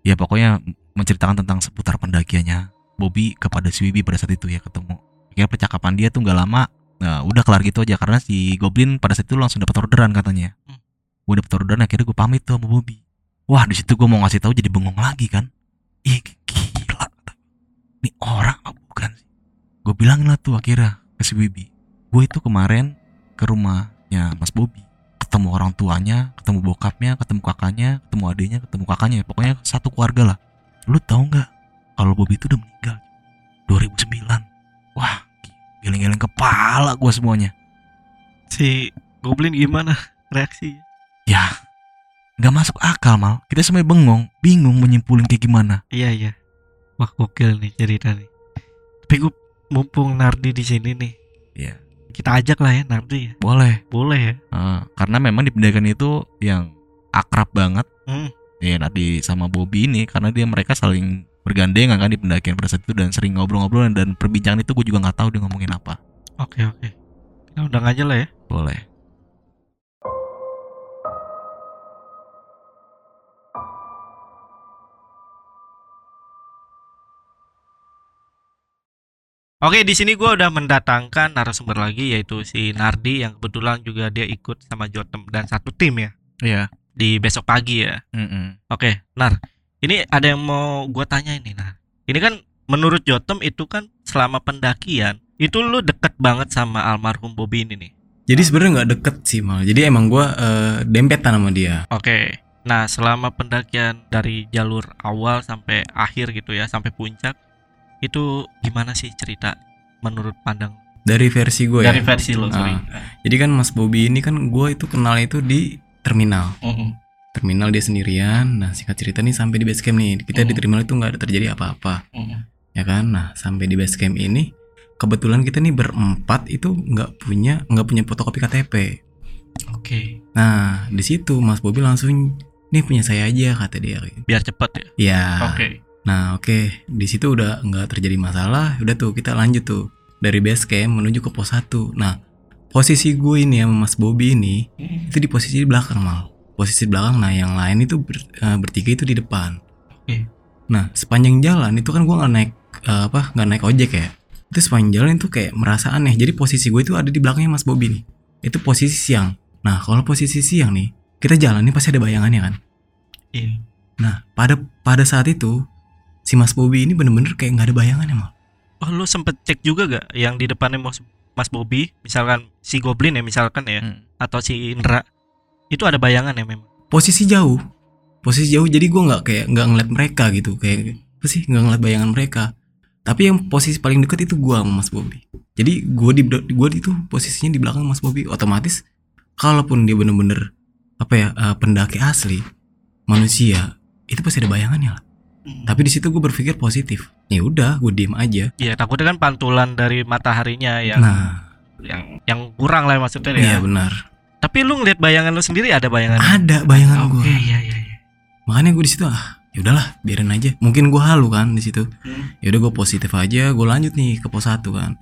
Ya pokoknya menceritakan tentang seputar pendakiannya Bobby kepada si Wibi pada saat itu ya ketemu. Akhirnya percakapan dia tuh nggak lama Nah, udah kelar gitu aja karena si Goblin pada saat itu langsung dapat orderan katanya. Hmm. Gue dapat orderan akhirnya gue pamit tuh sama Bobby. Wah di situ gue mau ngasih tahu jadi bengong lagi kan. Ih gila. Ini orang apa bukan sih? Gue bilangin lah tuh akhirnya ke si Wibi. Gue itu kemarin ke rumahnya Mas Bobby. Ketemu orang tuanya, ketemu bokapnya, ketemu kakaknya, ketemu adiknya, ketemu kakaknya. Pokoknya satu keluarga lah. Lu tahu nggak kalau Bobby itu udah meninggal? 2009. Wah, geleng-geleng kepala gue semuanya. Si Goblin gimana reaksi? Ya, nggak masuk akal mal. Kita semuanya bengong, bingung menyimpulin kayak gimana. Iya iya. Wah gokil nih cerita nih. Tapi gue mumpung Nardi di sini nih, Iya, kita ajak lah ya Nardi ya. boleh. Boleh ya. Eh, karena memang di pendakian itu yang akrab banget Hmm. ya Nadi sama Bobby ini karena dia mereka saling bergandengan kan di pendakian pada saat itu dan sering ngobrol-ngobrol dan perbincangan itu gue juga nggak tahu dia ngomongin apa Oke oke. Kita undang aja lah ya. boleh Oke, di sini gua udah mendatangkan narasumber lagi yaitu si Nardi yang kebetulan juga dia ikut sama Jotem dan satu tim ya iya di besok pagi ya. Mm-mm. Oke, Nar. Ini ada yang mau gua tanya ini, Nar. Ini kan menurut Jotem itu kan selama pendakian itu lu deket banget sama almarhum Bobby ini nih. Jadi sebenarnya nggak deket sih mal. Jadi emang gua eh, dempetan sama dia. Oke. Nah, selama pendakian dari jalur awal sampai akhir gitu ya, sampai puncak, itu gimana sih cerita menurut pandang Dari versi gue ya. dari versi lo, sorry. Jadi kan Mas Bobby ini kan gue itu kenal itu di terminal. Mm-mm. Terminal dia sendirian. Nah singkat cerita nih sampai di base camp nih. Kita di Hmm. terminal itu nggak ada terjadi apa-apa. Mm-mm. Ya kan. Nah sampai di base camp ini kebetulan kita nih berempat itu nggak punya nggak punya fotokopi KTP. Oke. Nah di situ Mas Bobby langsung nih punya saya aja kata dia. Biar cepet ya. Ya. Oke. Nah oke di situ udah nggak terjadi masalah, udah tuh kita lanjut tuh dari base camp menuju ke pos 1 Nah posisi gue ini sama Mas Bobby ini itu di posisi di belakang mal, posisi di belakang. Nah yang lain itu ber- eh, bertiga itu di depan. Oke. Nah sepanjang jalan itu kan gue nggak naik eh, apa nggak naik ojek ya. Itu sepanjang jalan itu kayak merasa aneh. Jadi posisi gue itu ada di belakangnya Mas Bobby nih. Itu posisi siang. Nah kalau posisi siang nih kita jalan nih pasti ada bayangannya kan. Iya. Nah pada pada saat itu si Mas Bobby ini bener-bener kayak nggak ada bayangannya mal. Oh, lu sempet cek juga gak yang di depannya Mas, Mas Bobby, misalkan si Goblin ya misalkan ya, Hmm. atau si Indra, itu ada bayangan ya memang. Posisi jauh, posisi jauh. Jadi gue nggak kayak nggak ngeliat mereka gitu kayak apa sih nggak ngeliat bayangan mereka. Tapi yang posisi paling deket itu gue sama Mas Bobby. Jadi gue di gue itu posisinya di belakang Mas Bobby. Otomatis kalaupun dia bener-bener apa ya eh, pendaki asli manusia itu pasti ada bayangannya lah. [clears throat] Tapi di situ gue berpikir positif. Ya udah, gue diem aja. Iya, takutnya kan pantulan dari mataharinya yang Nah, yang yang kurang lah maksudnya ya. iya benar. Tapi lu ngeliat bayangan lu sendiri ada bayangan? Ada bayangan Oke, gue. iya iya iya. Makanya gue di situ ah, ya udahlah, biarin aja. Mungkin gue halu kan di situ. Hmm. Ya udah gue positif aja, gue lanjut nih ke pos 1 kan.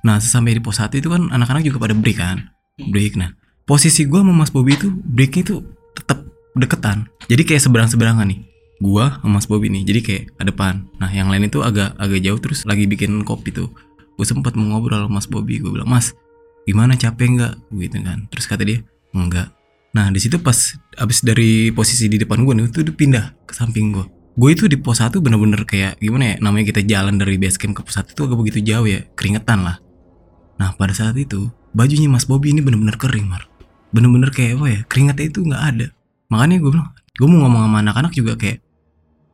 Nah, sesampai di pos 1 itu kan anak-anak juga pada break kan. Hmm. Break. Nah, posisi gue sama Mas Bobby itu breaknya itu tetap deketan. Jadi kayak seberang-seberangan nih. Gua sama Mas Bobby nih. Jadi kayak ke depan. Nah, yang lain itu agak agak jauh terus lagi bikin kopi tuh. Gue sempat mau ngobrol sama Mas Bobby. Gue bilang, "Mas, gimana capek nggak?" Gitu kan. Terus kata dia, "Enggak." Nah, di situ pas abis dari posisi di depan gue nih, itu pindah ke samping gue. Gue itu di pos 1 bener-bener kayak gimana ya, namanya kita jalan dari base camp ke pos 1 itu agak begitu jauh ya, keringetan lah. Nah, pada saat itu, bajunya Mas Bobby ini bener-bener kering, Mar. Bener-bener kayak apa ya, keringatnya itu nggak ada. Makanya gue bilang, gue mau ngomong sama anak-anak juga kayak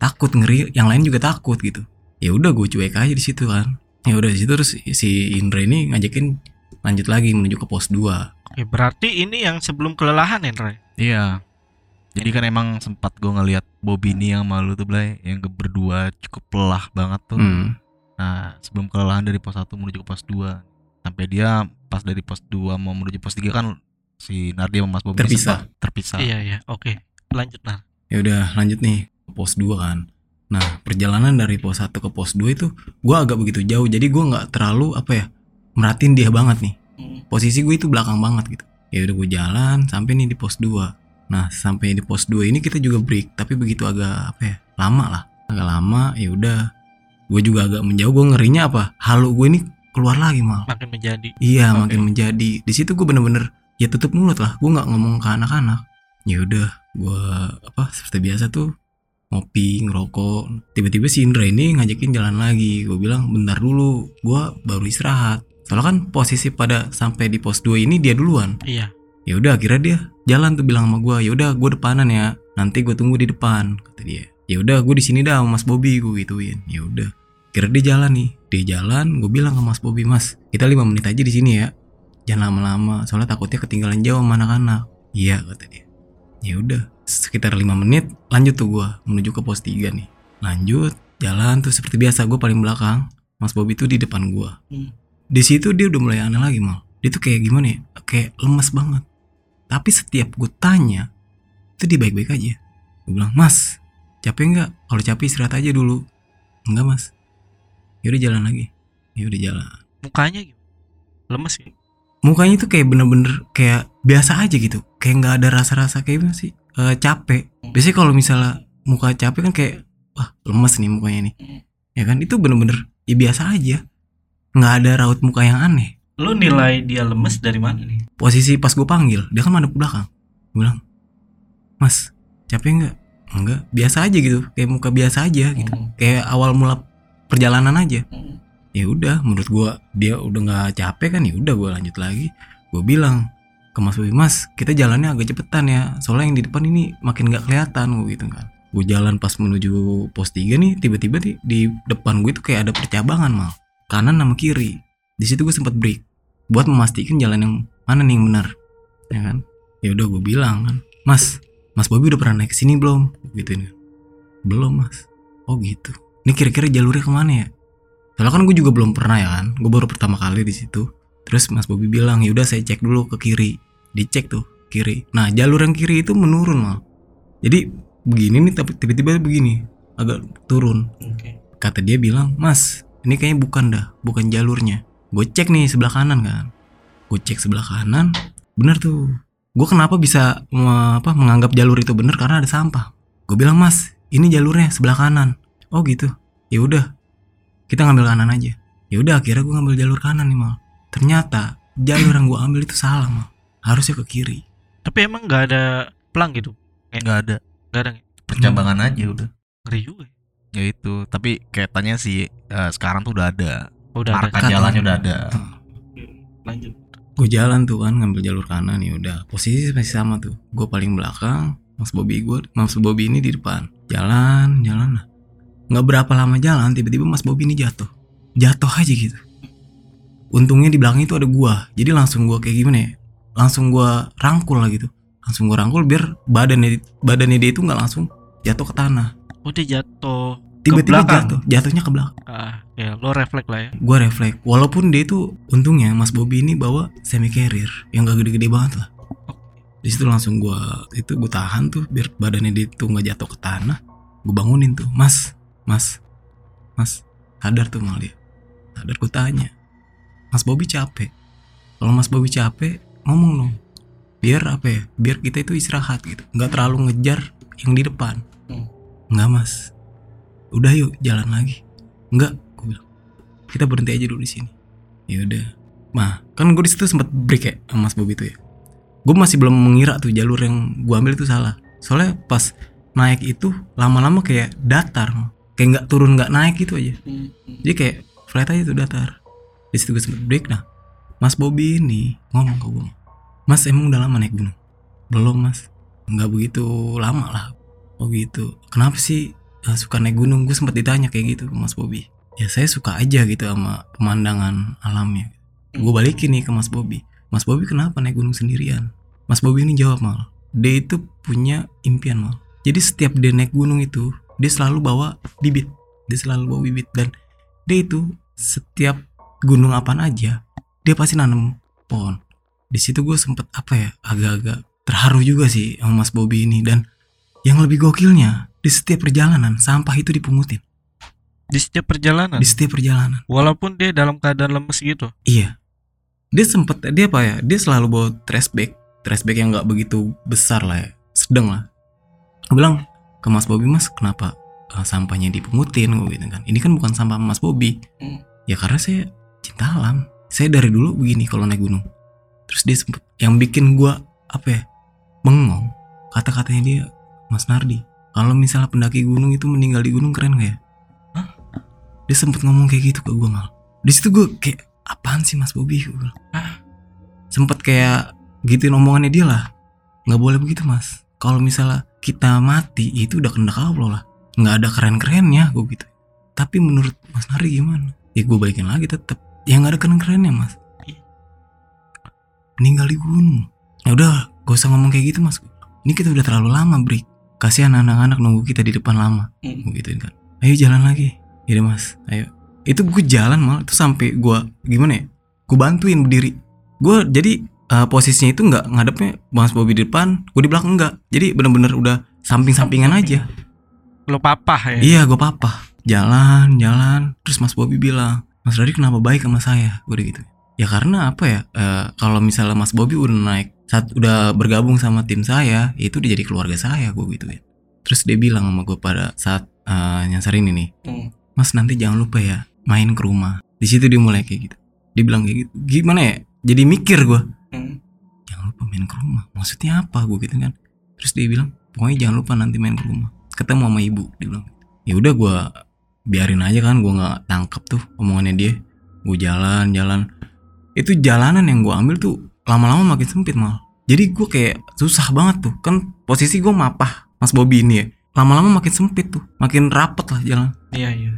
takut ngeri, yang lain juga takut gitu. Ya udah gue cuek aja di situ kan. Ya udah di situ terus si Indra ini ngajakin lanjut lagi menuju ke pos 2. Oke, berarti ini yang sebelum kelelahan ya, Indra? Iya. Jadi kan emang sempat gue ngeliat Bobby ini yang malu tuh Blay yang ke- berdua cukup lelah banget tuh. Hmm. Nah, sebelum kelelahan dari pos 1 menuju ke pos 2. Sampai dia pas dari pos 2 mau menuju pos 3 kan si Nardi sama Mas Bobby Terpisah. terpisah. Iya iya, oke. Lanjut nah. ya udah lanjut nih pos 2 kan. Nah perjalanan dari pos 1 ke pos 2 itu gua agak begitu jauh. Jadi gua nggak terlalu apa ya merhatiin dia banget nih. Posisi gue itu belakang banget gitu. Ya udah gue jalan sampai nih di pos 2 nah sampai di pos 2 ini kita juga break tapi begitu agak apa ya lama lah. Agak lama ya udah. Gue juga agak menjauh. Gue ngerinya apa? Halu gue ini keluar lagi mal. Makin menjadi. Iya Oke. makin menjadi. Di situ gue bener-bener ya tutup mulut lah. Gue nggak ngomong ke anak-anak. Ya udah, gue apa seperti biasa tuh ngopi ngerokok. Tiba-tiba si Indra ini ngajakin jalan lagi. Gue bilang bentar dulu, gue baru istirahat. Soalnya kan posisi pada sampai di pos 2 ini dia duluan. Iya. Ya udah, akhirnya dia jalan tuh bilang sama gue. Ya udah, gue depanan ya. Nanti gue tunggu di depan, kata dia. Ya udah, gue di sini dah sama Mas Bobby gue gituin. Ya udah. Kira dia jalan nih. Dia jalan, gue bilang ke Mas Bobby, Mas, kita lima menit aja di sini ya. Jangan lama-lama, soalnya takutnya ketinggalan jauh sama anak-anak. Iya, kata dia. Ya udah, sekitar lima menit lanjut tuh gue menuju ke pos 3 nih. Lanjut, jalan tuh seperti biasa gue paling belakang. Mas Bobby tuh di depan gue. Hmm. Di situ dia udah mulai aneh lagi mal. Dia tuh kayak gimana ya? Kayak lemes banget. Tapi setiap gue tanya, itu dia baik-baik aja. Gue bilang, Mas, capek nggak? Kalau capek istirahat aja dulu. enggak mas ya udah jalan lagi ya udah jalan Mukanya? Lemes ya? Mukanya tuh kayak bener-bener kayak biasa aja gitu. Kayak nggak ada rasa-rasa kayak gimana sih? Eh, capek. Biasanya kalau misalnya muka capek kan kayak wah lemes nih mukanya nih. Ya kan? Itu bener-bener ya biasa aja. Nggak ada raut muka yang aneh. Lu nilai dia lemes dari mana nih? posisi pas gue panggil dia kan ke belakang. Gue bilang mas capek nggak? Enggak biasa aja gitu. Kayak muka biasa aja gitu. Kayak awal mula perjalanan aja ya udah menurut gua dia udah nggak capek kan ya udah gua lanjut lagi. Gue bilang ke Mas Bobi Mas kita jalannya agak cepetan ya soalnya yang di depan ini makin nggak kelihatan gue gitu kan. Gue jalan pas menuju pos 3 nih tiba-tiba di, di depan gue tuh kayak ada percabangan mal. Kanan sama kiri. Di situ gue sempat break buat memastikan jalan yang mana nih yang benar ya kan? Ya udah gue bilang kan Mas Mas Bobi udah pernah naik sini belum? Gitu nih belum mas. Oh gitu. Ini kira-kira jalurnya ke mana ya soalnya kan gue juga belum pernah ya kan. Gue baru pertama kali di situ. Terus Mas Bobi bilang yaudah saya cek dulu ke kiri. Dicek tuh kiri. Nah jalur yang kiri itu menurun mal. Jadi begini nih tapi tiba-tiba begini agak turun. Oke. kata dia bilang mas ini kayaknya bukan dah bukan jalurnya. Gue cek nih sebelah kanan kan. Gue cek sebelah kanan bener tuh. Gue kenapa bisa me- apa menganggap jalur itu bener? Karena ada sampah. Gue bilang mas ini jalurnya sebelah kanan. Oh gitu. Ya udah kita ngambil kanan aja. Ya udah akhirnya gue ngambil jalur kanan nih mal. Ternyata jalur yang gue ambil itu salah mal. Harusnya ke kiri. Tapi emang nggak ada pelang gitu? nggak ada. Nggak ada. percabangan aja udah. Ngeri juga. ya. itu. Tapi kayaknya sih eh, sekarang tuh udah ada. Oh, udah marka ada. jalannya udah ada. Lanjut. gue jalan tuh kan ngambil jalur kanan ya udah. Posisi masih sama tuh. Gue paling belakang mas Bobby gue mas Bobby ini di depan. Jalan jalan lah nggak berapa lama jalan tiba-tiba mas Bobby ini jatuh. Jatuh aja gitu. Untungnya di belakang itu ada gua. Jadi langsung gua kayak gimana ya? Langsung gua rangkul lah gitu. Langsung gua rangkul biar badannya badannya dia itu nggak langsung jatuh ke tanah. Oh, dia jatuh. tiba-tiba jatuh. Jatuhnya ke belakang. Ah, ya lo refleks lah ya. gue refleks. Walaupun dia itu untungnya Mas Bobby ini bawa semi carrier yang gak gede-gede banget lah. Di situ langsung gue itu gue tahan tuh biar badannya dia tuh nggak jatuh ke tanah. Gue bangunin tuh Mas Mas Mas sadar tuh mal dia sadar gue tanya Mas Bobby capek? Kalau Mas Bobby capek ngomong dong. Biar apa ya? Biar kita itu istirahat gitu. Nggak terlalu ngejar yang di depan. Hmm. nggak mas. Udah yuk jalan lagi. Nggak gue bilang. Kita berhenti aja dulu di sini. Ya udah. Mah kan gue di situ sempat break ya sama Mas Bobi itu ya? Gue masih belum mengira tuh jalur yang gue ambil itu salah. Soalnya pas naik itu lama-lama kayak datar kayak nggak turun nggak naik gitu aja. Jadi kayak flat aja tuh datar. Di situ gue sempet break nah Mas Bobi ini ngomong ke gue Mas emang udah lama naik gunung? Belum mas. Nggak begitu lama lah. Oh gitu. Kenapa sih eh, suka naik gunung? Gue sempat ditanya kayak gitu ke Mas Bobi ya saya suka aja gitu sama pemandangan alamnya. Gue balikin nih ke Mas Bobi Mas Bobi kenapa naik gunung sendirian? Mas Bobi ini jawab mal dia itu punya impian mal. Jadi setiap dia naik gunung itu dia selalu bawa bibit dia selalu bawa bibit dan dia itu setiap gunung apaan aja dia pasti nanam pohon di situ gue sempet apa ya agak-agak terharu juga sih sama Mas Bobi ini dan yang lebih gokilnya di setiap perjalanan sampah itu dipungutin Di setiap perjalanan. di setiap perjalanan Walaupun dia dalam keadaan lemes gitu. Iya. Dia sempet dia apa ya? Dia selalu bawa trash bag, trash bag yang nggak begitu besar lah ya, sedang lah. Gue bilang ke Mas Bobi Mas kenapa uh, sampahnya dipungutin gue gitu kan? Ini kan bukan sampah Mas Bobi. Hmm. Ya karena saya cinta alam. Saya dari dulu begini kalau naik gunung. Terus dia sempet yang bikin gue apa ya? Bengong. Kata-katanya dia Mas Nardi. Kalau misalnya pendaki gunung itu meninggal di gunung keren gak ya? Hah? Dia sempet ngomong kayak gitu ke gue mal. Di situ gue kayak apaan sih Mas Bobi? Gue bilang. Sempet kayak gituin omongannya dia lah. Nggak boleh begitu Mas. Kalau misalnya kita mati itu udah kehendak Allah lah. Nggak ada keren-kerennya gue gitu. Tapi menurut Mas Nari gimana? Ya gue balikin lagi tetep. Ya nggak ada keren-kerennya Mas. Meninggal di gunung. Ya udah, gak usah ngomong kayak gitu Mas. Ini kita udah terlalu lama break. Kasihan anak-anak nunggu kita di depan lama. Gue gituin kan. Ayo jalan lagi. Iya Mas, ayo. Itu gue jalan malah itu sampai gue gimana ya? Gue bantuin berdiri. Gue jadi eh, posisinya itu nggak ngadepnya Mas Bobi di depan, gue di belakang enggak. Jadi bener-bener udah samping-sampingan aja. Lo papah ya. Iya, gue papa. jalan jalan. Terus Mas Bobby bilang Mas Radit kenapa baik sama saya? Gue udah gitu. Ya karena apa ya? Eh, kalau misalnya Mas Bobby udah naik saat udah bergabung sama tim saya itu udah jadi keluarga saya gue gitu ya. Terus dia bilang sama gue pada saat eh, nyasar ini nih Hmm. Mas nanti jangan lupa ya main ke rumah. Di situ dia mulai kayak gitu. Dia bilang kayak gitu. Gimana ya? Jadi mikir gue Hmm. jangan lupa main ke rumah. Maksudnya apa? Gue gitu kan. Terus dia bilang pokoknya jangan lupa nanti main ke rumah. Ketemu sama ibu dia bilang. Ya udah gue biarin aja kan gue nggak tangkep tuh omongannya dia. Gue jalan jalan. Itu jalanan yang gue ambil tuh lama-lama makin sempit mal. Jadi gue kayak susah banget tuh. Kan posisi gue mapah mas Bobby ini ya. Lama-lama makin sempit tuh. Makin rapet lah jalan. Iya iya.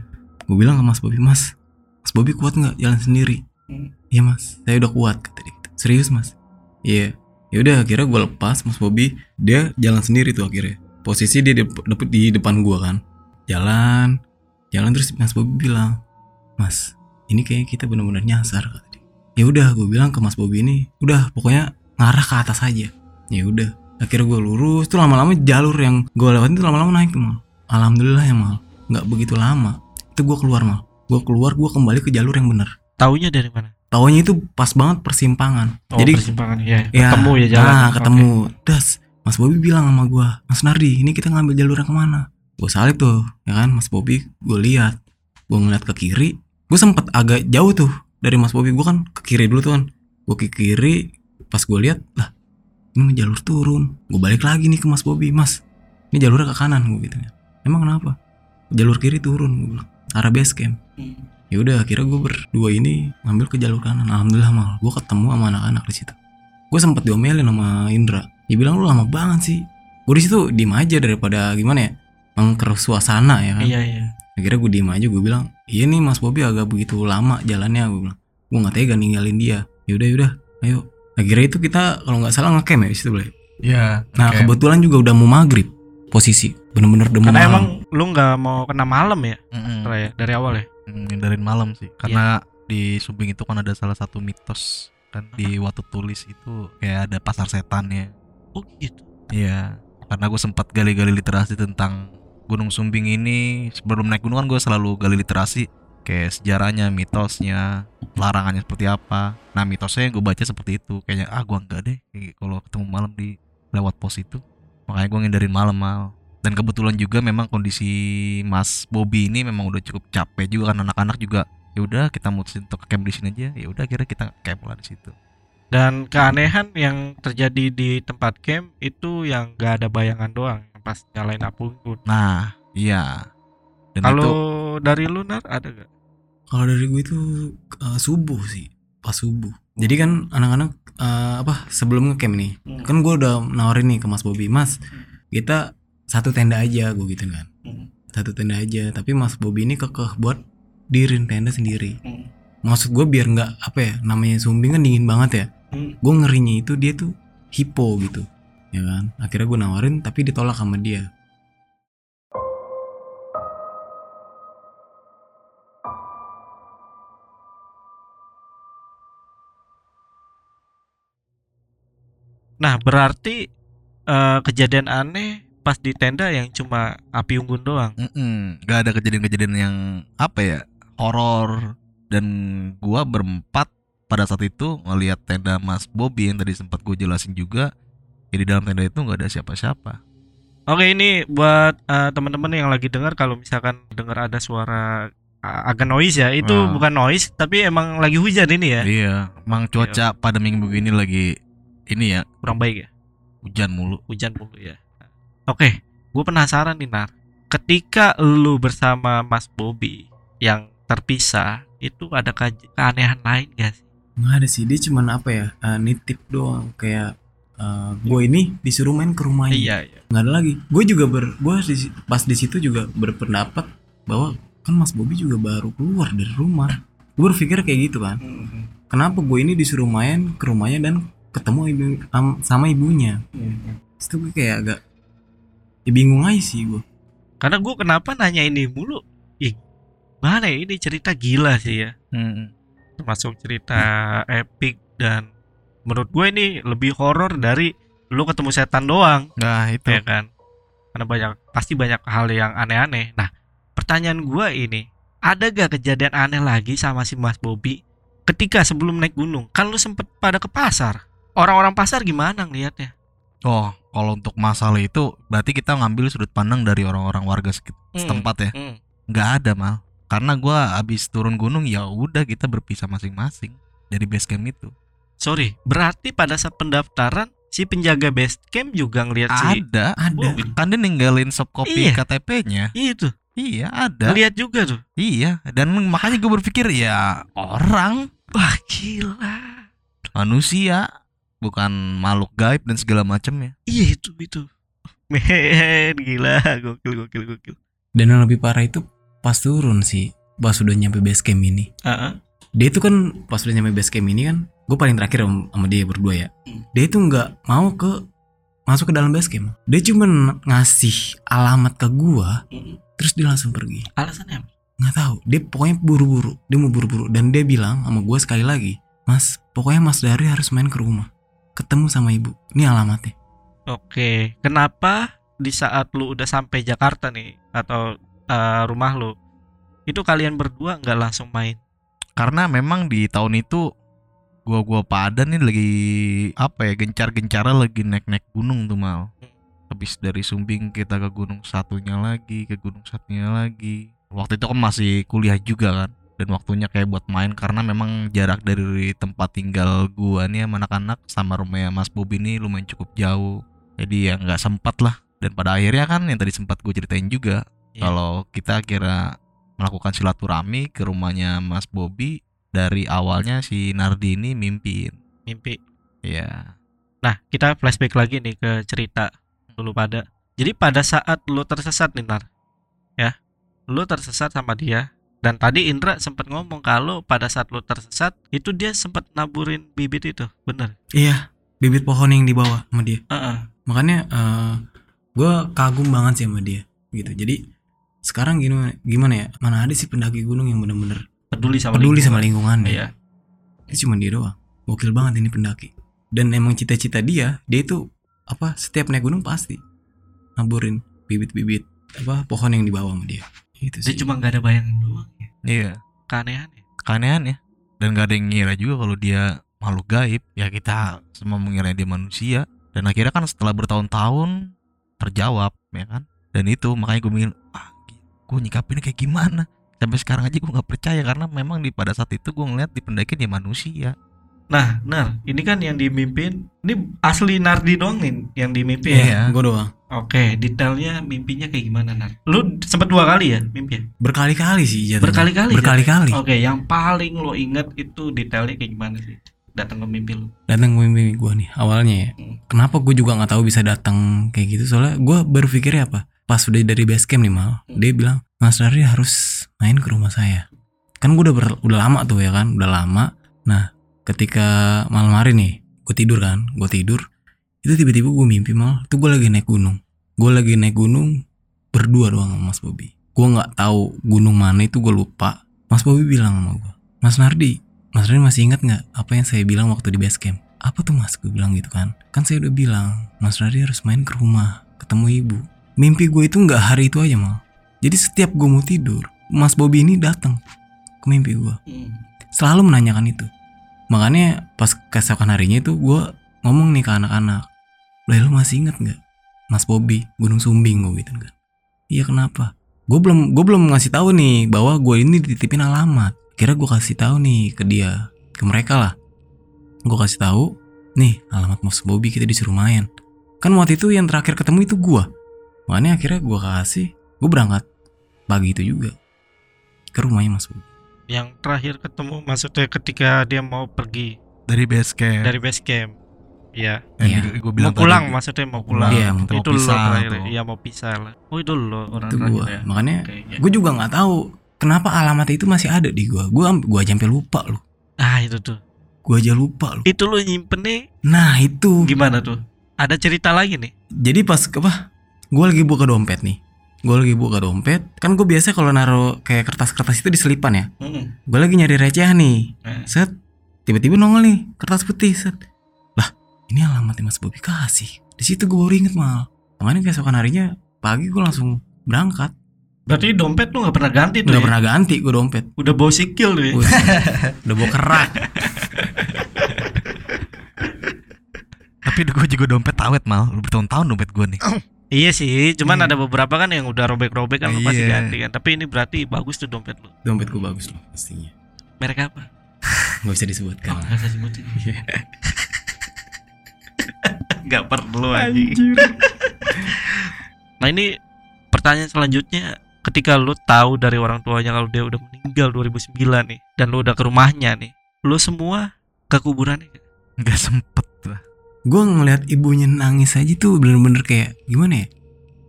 gue bilang ke mas Bobby mas mas Bobby kuat nggak? Jalan sendiri. Hmm. iya mas. Saya udah kuat kata dia. Serius mas? Iya. Ya udah akhirnya gue lepas mas Bobby. Dia jalan sendiri tuh akhirnya. Posisi dia di, dep- di depan gue kan. Jalan jalan terus mas Bobby bilang mas ini kayaknya kita benar-benar nyasar kata ya udah gue bilang ke mas Bobby ini udah pokoknya ngarah ke atas aja. Ya udah akhirnya gue lurus. Tuh lama-lama jalur yang gue lewatin tuh lama-lama naik mal. Alhamdulillah ya mal. Nggak begitu lama. Itu gue keluar mal. Gue keluar gue kembali ke jalur yang benar Taunya dari mana? Taunya itu pas banget persimpangan. Oh, Jadi persimpangan ya. ya, ketemu ya jalan. Nah, ketemu. Das, Mas Bobby bilang sama gua, Mas Nardi, ini kita ngambil jalur yang ke mana? Gue salib tuh, ya kan, Mas Bobby. Gue lihat, gue ngeliat ke kiri. Gue sempet agak jauh tuh dari Mas Bobby. Gue kan ke kiri dulu tuh kan. Gue ke kiri, pas gue lihat, lah, ini mah jalur turun. Gue balik lagi nih ke Mas Bobby, Mas. Ini jalurnya ke kanan, gue gitu. Emang kenapa? Jalur kiri turun, gue bilang. Arah base camp. Hmm. Ya udah akhirnya gue berdua ini ngambil ke jalur kanan alhamdulillah mal gue ketemu sama anak-anak di situ gue sempet diomelin sama Indra dia bilang lu lama banget sih gue di situ diem aja daripada gimana ya mengkeruh suasana ya kan Iya iya. akhirnya gue diem aja gue bilang iya nih mas Bobby agak begitu lama jalannya gue bilang gue nggak tega ninggalin dia yaudah yaudah ayo akhirnya itu kita kalau nggak salah ngecamp ya di situ boleh Iya. nah oke. kebetulan juga udah mau maghrib posisi bener-bener udah mau Karena malam. emang lu nggak mau kena malam ya. Tra, ya? dari awal ya. Hindarin malam sih. Karena di Sumbing itu kan ada salah satu mitos kan di Watu Tulis itu kayak ada pasar setannya Oh gitu. iya. Karena gue sempat gali-gali literasi tentang Gunung Sumbing ini. Sebelum naik gunung kan gue selalu gali literasi kayak sejarahnya mitosnya larangannya seperti apa. Nah mitosnya yang gue baca seperti itu. Kayaknya ah gue enggak deh. Kayak kalau ketemu malam di lewat pos itu. Makanya gue ngindarin malam mal dan kebetulan juga memang kondisi Mas Bobby ini memang udah cukup capek juga kan anak-anak juga ya udah kita mutusin untuk camp di sini aja ya udah akhirnya kita camp lah di situ Dan keanehan yang terjadi di tempat camp itu yang gak ada bayangan doang yang pas nyalain api unggun. nah iya dan Kalau itu dari lu Nar ada gak? Kalau dari gue itu uh, subuh sih, pas subuh. Jadi kan anak-anak uh, apa sebelum ngecamp nih, Hmm. kan gue udah nawarin nih ke Mas Bobby, Mas kita satu tenda aja, gue gitu kan, Hmm. satu tenda aja. Tapi Mas Bobby ini kekeh buat dirin tenda sendiri. Hmm. Maksud gue biar nggak apa ya, namanya sumbing kan dingin banget ya. Hmm. Gue ngerinya itu dia tuh hipo gitu, ya kan. Akhirnya gue nawarin, tapi ditolak sama dia. Nah berarti eh, kejadian aneh pas di tenda yang cuma api unggun doang. Mm-mm, nggak ada kejadian-kejadian yang apa ya horor. Dan gua berempat pada saat itu ngelihat tenda Mas Bobby yang tadi sempat gue jelasin juga ya di dalam tenda itu nggak ada siapa-siapa. Oke ini buat eh, teman-teman yang lagi dengar kalau misalkan dengar ada suara eh, agak noise ya itu Ah. bukan noise tapi emang lagi hujan ini ya. Iya emang cuaca pada minggu ini lagi ini ya kurang baik ya? hujan mulu. Hujan mulu ya. Oke, gue penasaran nih Nar. Ketika lu bersama Mas Bobby yang terpisah, itu ada keanehan lain gak sih? Nggak ada sih, dia cuman apa ya, uh, nitip doang. Kayak uh, gue ini disuruh main ke rumahnya. Iya, iya. nggak ada lagi gue juga ber gue di, pas di situ juga berpendapat bahwa kan Mas Bobby juga baru keluar dari rumah gue berpikir kayak gitu kan kenapa gue ini disuruh main ke rumahnya dan ketemu ibu am- sama ibunya Terus itu gue kayak agak ya bingung aja sih gue Karena gue kenapa nanya ini mulu? Ih, mana ya ini cerita gila sih ya. Termasuk cerita epic dan menurut gue ini lebih horor dari lu ketemu setan doang. nah itu ya kan karena banyak pasti banyak hal yang aneh-aneh nah pertanyaan gua ini, ada gak kejadian aneh lagi sama si Mas Bobby ketika sebelum naik gunung? Kan lu sempet pada ke pasar. Orang-orang pasar gimana ngeliatnya? Oh, kalau untuk masalah itu berarti kita ngambil sudut pandang dari orang-orang warga Hmm, setempat ya. hmm. Nggak ada mal. Karena gua abis turun gunung ya udah kita berpisah masing-masing dari base camp itu. Sorry, berarti pada saat pendaftaran si penjaga base camp juga ngeliat si Ada. Ada. Bobby. Kan dia ninggalin soft copy Iya. KTP-nya. Itu, Iya, ada. ngeliat juga tuh. Iya, dan makanya gue berpikir ya orang Wah, gila. manusia bukan makhluk gaib dan segala macam ya. Iya itu itu. Men, gila, gokil gokil gokil. Dan yang lebih parah itu pas turun sih, pas udah nyampe base camp ini. Heeh. Dia itu kan pas udah nyampe base camp ini kan, gue paling terakhir sama, dia berdua ya. Hmm. Dia itu nggak mau ke masuk ke dalam base camp. Dia cuma ngasih alamat ke gua, Mm. terus dia langsung pergi. Alasannya apa? Nggak tahu. Dia pokoknya buru-buru. Dia mau buru-buru dan dia bilang sama gua sekali lagi, Mas, pokoknya Mas Dari harus main ke rumah, ketemu sama ibu. Ini alamatnya. Oke, kenapa di saat lu udah sampai Jakarta nih atau eh, rumah lu, itu kalian berdua nggak langsung main? Karena memang di tahun itu gua-gua pada nih lagi apa ya gencar-gencara lagi naik-naik gunung tuh mal. Habis dari Sumbing kita ke gunung satunya lagi, ke gunung satunya lagi. Waktu itu kan masih kuliah juga kan. Dan waktunya kayak buat main karena memang jarak dari tempat tinggal gua nih sama anak-anak sama rumahnya Mas Bobi ini lumayan cukup jauh. Jadi ya nggak sempat lah. Dan pada akhirnya kan yang tadi sempat gue ceritain juga Iya. kalau kita kira melakukan silaturahmi ke rumahnya Mas Bobi dari awalnya si Nardi ini mimpin. Mimpi. Ya. Nah, kita flashback lagi nih ke cerita dulu pada. Jadi pada saat lu tersesat nih Nar, ya, lu tersesat sama dia. Dan tadi Indra sempat ngomong kalau pada saat lu tersesat itu dia sempat naburin bibit itu, bener? Iya, bibit pohon yang di bawah sama dia. Heeh. makanya eh gue kagum banget sih sama dia gitu jadi sekarang gimana gimana ya mana ada sih pendaki gunung yang bener-bener Peduli sama peduli lingkungan. sama lingkungannya Iya. itu cuma dia doang gokil banget ini pendaki dan emang cita-cita dia dia itu apa setiap naik gunung pasti naburin bibit-bibit apa pohon yang dibawa sama dia itu Dia sih cuma nggak ada bayangan doang. Iya. Keanehan ya. Keanehan ya. Dan gak ada yang ngira juga kalau dia makhluk gaib. Ya kita semua mengira dia manusia. Dan akhirnya kan setelah bertahun-tahun terjawab ya kan. Dan itu makanya gue mikir, ah gue nyikapinnya kayak gimana. Sampai sekarang aja gue nggak percaya karena memang di pada saat itu gue ngeliat di pendakian dia manusia. Nah, Nar, ini kan yang dimimpin, ini asli Nardi doang nih yang dimimpin. Iya. gue doang Oke, detailnya mimpinya kayak gimana, Nar? Lu sempet dua kali ya mimpi? ya? berkali-kali sih jatuhnya. Berkali-kali ya? berkali-kali Oke, yang paling lo inget itu detailnya kayak gimana sih? Datang ke mimpi lu. datang ke mimpi gue nih awalnya ya Hmm. kenapa gue juga nggak tahu bisa datang kayak gitu soalnya gue berpikirnya apa pas udah dari base camp nih mal Hmm. dia bilang Mas Dari harus main ke rumah saya kan gue udah ber- udah lama tuh ya kan udah lama nah ketika malam hari nih gue tidur kan gue tidur itu tiba-tiba gue mimpi mal. Tuh gue lagi naik gunung. Gue lagi naik gunung berdua doang sama Mas Bobi gue nggak tahu gunung mana itu gue lupa. Mas Bobi bilang sama gue Mas Nardi Mas Nardi masih ingat nggak apa yang saya bilang waktu di base camp? Apa tuh mas? gue bilang gitu kan. Kan saya udah bilang mas Nardi harus main ke rumah ketemu ibu. Mimpi gue itu nggak hari itu aja mal. Jadi setiap gue mau tidur mas Bobby ini datang ke mimpi gue selalu menanyakan itu makanya pas keesokan harinya itu gue ngomong nih ke anak-anak lah lu masih inget nggak mas Bobby Gunung Sumbing? Gue gitu kan. Iya kenapa? Gue belum gue belum ngasih tahu nih bahwa gue ini dititipin alamat. Kira gue kasih tahu nih ke dia ke mereka lah. Gue kasih tahu nih alamat mas Bobby kita disuruh main. Kan waktu itu yang terakhir ketemu itu gue makanya akhirnya gue kasih gue berangkat pagi itu juga ke rumahnya mas Bobby Yang terakhir ketemu maksudnya ketika dia mau pergi Dari base camp. dari base camp. Iya. Yang gue Mau bilang pulang tadi. maksudnya mau pulang. Iya, mau itu pisah lo terakhir. tuh. Iya mau pisah lah. Oh itu lo orang itu gue ya. makanya Oke, iya. gue juga nggak tahu kenapa alamat itu masih ada di gue gue gue aja sampai lupa loh Ah itu tuh. gue aja lupa loh Itu lo nyimpennya nah itu gimana tuh? Ada cerita lagi nih. jadi pas apa gue lagi buka dompet nih gue lagi buka dompet kan gue biasa kalau naruh kayak kertas-kertas itu di selipan ya Mm. gue lagi nyari recehan nih Eh. set tiba-tiba nongol nih kertas putih set lah ini alamatnya mas Bobi kasih di situ gue baru inget mal makanya keesokan harinya pagi gue langsung berangkat Berarti dompet lu nggak pernah ganti tuh Udah ya? pernah ganti gue dompet. Udah bawa sikil tuh ya? Wih, udah bawa kerak. Tapi gue juga dompet awet mal, Udah bertahun-tahun dompet gue nih. [coughs] Iya sih, cuman Iya. ada beberapa kan yang udah robek-robek kan lu pasti Iya. ganti kan. Tapi ini berarti bagus tuh dompet lu. Dompet gue bagus loh pastinya. Merek apa? Gak bisa disebutkan. Oh, nggak usah sebutin. [laughs] Gak perlu anjing. [laughs] nah ini pertanyaan selanjutnya ketika lu tahu dari orang tuanya kalau dia udah meninggal 2009 nih dan lu udah ke rumahnya nih lu semua ke kuburannya nggak? Gak sempet lah. Gue ngeliat ibunya nangis aja tuh bener-bener kayak gimana ya?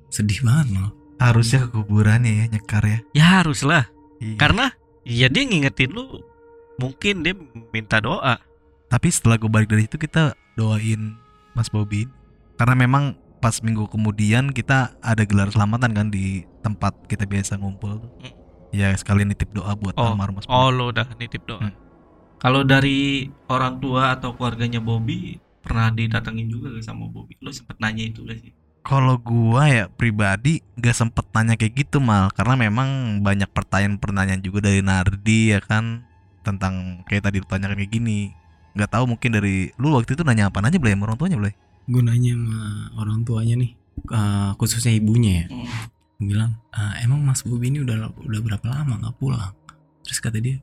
Sedih banget loh. Harusnya ke kuburannya ya nyekar ya. ya harus lah Iya. karena ya dia ngingetin lu mungkin dia minta doa Tapi setelah gue balik dari itu kita doain Mas Bobby karena memang pas minggu kemudian kita ada gelar selamatan kan di tempat kita biasa ngumpul. Hmm. Ya sekalian nitip doa buat Oh, almarhum Mas oh Bobby. lo udah nitip doa Hmm. kalau dari orang tua atau keluarganya Bobby pernah didatengin juga gak sama Bobby lu sempet nanya itu gak sih Kalau gua ya pribadi gak sempet nanya kayak gitu mal karena memang banyak pertanyaan-pertanyaan juga dari Nardi ya kan tentang kayak tadi lu tanyakan kayak gini. Gak tahu mungkin dari lu waktu itu nanya apa aja boleh sama orang tuanya boleh. Gue nanya sama orang tuanya nih, eh, khususnya ibunya ya. Gua bilang, "Ah, emang Mas Bobi ini udah udah berapa lama nggak pulang? Terus kata dia,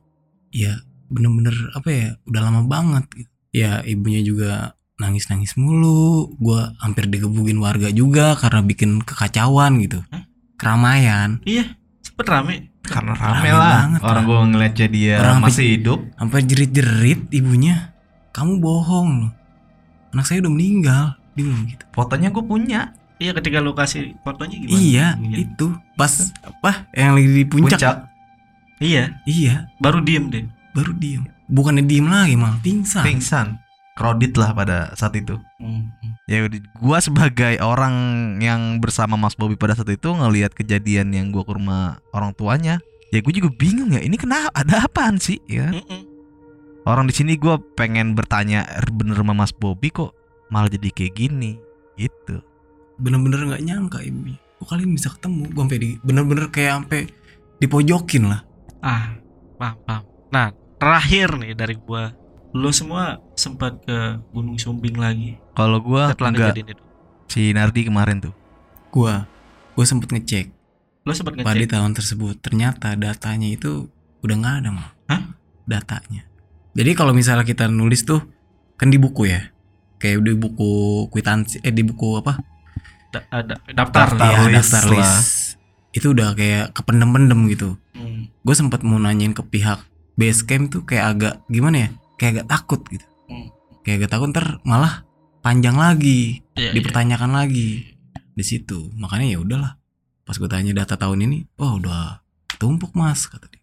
ya bener-bener apa ya, udah lama banget. Gitu. Ya ibunya juga nangis-nangis mulu. Gua hampir digebukin warga juga karena bikin kekacauan gitu. Hah? Keramaian. iya sempet rame Karena rame lah. Orang gua ngeliatnya dia Orang masih hidup. Sampai jerit-jerit ibunya, kamu bohong loh. Anak saya udah meninggal. Dia bilang gitu. Fotonya gue punya. iya ketika lu kasih fotonya gimana Iya, Ibunya? itu pas apa yang lagi di puncak. iya Iya, baru diem deh baru diem. Bukannya diem lagi malah pingsan. Pingsan. Krodit lah pada saat itu. Ya udah, gua sebagai orang yang bersama Mas Bobby pada saat itu ngelihat kejadian yang gua ke rumah orang tuanya, ya gue juga bingung ya. Ini kenapa? Ada apaan sih? Ya. Orang di sini gua pengen bertanya "Er, bener sama Mas Bobby kok malah jadi kayak gini gitu. Bener-bener nggak nyangka ibunya. Kok kalian bisa ketemu? Gue sampai di bener-bener kayak sampai dipojokin lah. ah paham paham nah terakhir nih dari gua lu semua sempat ke Gunung Sumbing lagi Kalau gua enggak si Nardi kemarin tuh. Gua, gue sempet ngecek lu sempat pada ngecek tahun tersebut. Ternyata datanya itu udah nggak ada mah. Hah? Datanya. Jadi kalau misalnya kita nulis tuh kan di buku ya. Kayak di buku kwitansi eh di buku apa? Da- ada daftar, Daftar. Iya, list daftar lah. list. Itu udah kayak kependem-pendem gitu. Hmm. gue sempat mau nanyain ke pihak base camp tuh kayak agak gimana ya kayak agak takut gitu Hmm. kayak agak takut ntar malah panjang lagi Iya, iya. dipertanyakan lagi di situ makanya ya udahlah pas gue tanya data tahun ini oh udah tumpuk mas kata dia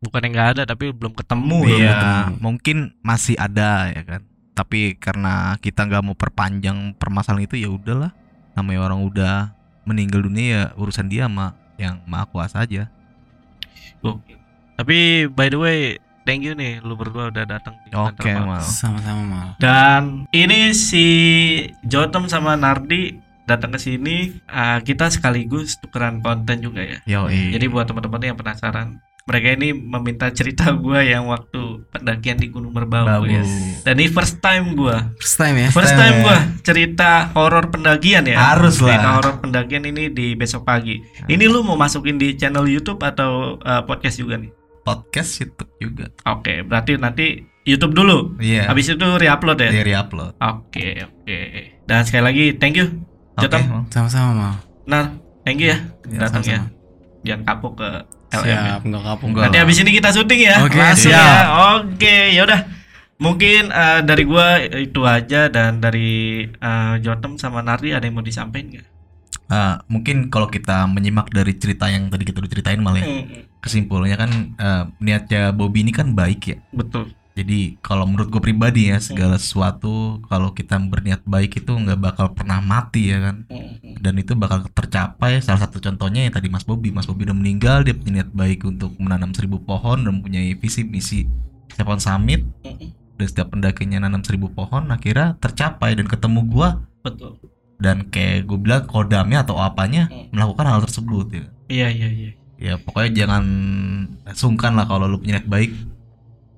bukan yang nggak ada tapi belum ketemu Belum Iya, ketemu. mungkin masih ada ya kan. Tapi karena kita nggak mau perpanjang permasalahan itu ya udahlah. Namanya orang udah meninggal dunia ya urusan dia sama yang maha kuasa aja. Gokil. Tapi by the way, thank you nih lu berdua udah datang di Oke, kantor Mal. sama-sama mal Dan ini si Jotem sama Nardi datang ke sini ah, kita sekaligus tukeran konten juga ya. Yo, Jadi buat teman-teman yang penasaran, mereka ini meminta cerita [laughs] gua yang waktu pendakian di Gunung Merbabu ya. Dan ini first time gua, first time ya first time time ya. gua cerita horor pendakian ya. Harus lah. Cerita horor pendakian ini di besok pagi. Ini lu mau masukin di channel YouTube atau uh, podcast juga nih? Podcast YouTube juga. Oke, berarti nanti YouTube dulu. Iya. Habis itu reupload ya. dari upload. Oke, oke. Dan sekali lagi thank you. Oke, Jotem. Mal. sama-sama mal Nah, thank you ya Ya, datang ya. Jangan kapok ke LM. ya. siap nggak kapok Enggak. Nanti habis ini kita syuting ya. Oke, Langsung siap. ya. Oke, yaudah. Mungkin eh, dari gua itu aja dan dari eh, Jotem sama Nardi ada yang mau disampaikan nggak? Ah, mungkin kalau kita menyimak dari cerita yang tadi kita udah ceritain malah ya. Hmm, Kesimpulannya kan eh, niatnya Bobby ini kan baik ya. betul. Jadi kalau menurut gue pribadi ya segala sesuatu kalau kita berniat baik itu nggak bakal pernah mati ya kan? Hmm, dan itu bakal tercapai. Salah satu contohnya yang tadi Mas Bobby. Mas Bobby udah meninggal dia punya niat baik untuk menanam seribu pohon dan mempunyai visi misi Sepon Summit. Hmm, dan setiap pendakinya nanam seribu pohon akhirnya tercapai. Dan ketemu gua Betul. Dan kayak gue bilang kodamnya atau apanya Hmm. melakukan hal tersebut ya Iya iya iya. ya pokoknya jangan sungkan lah kalau lu punya niat baik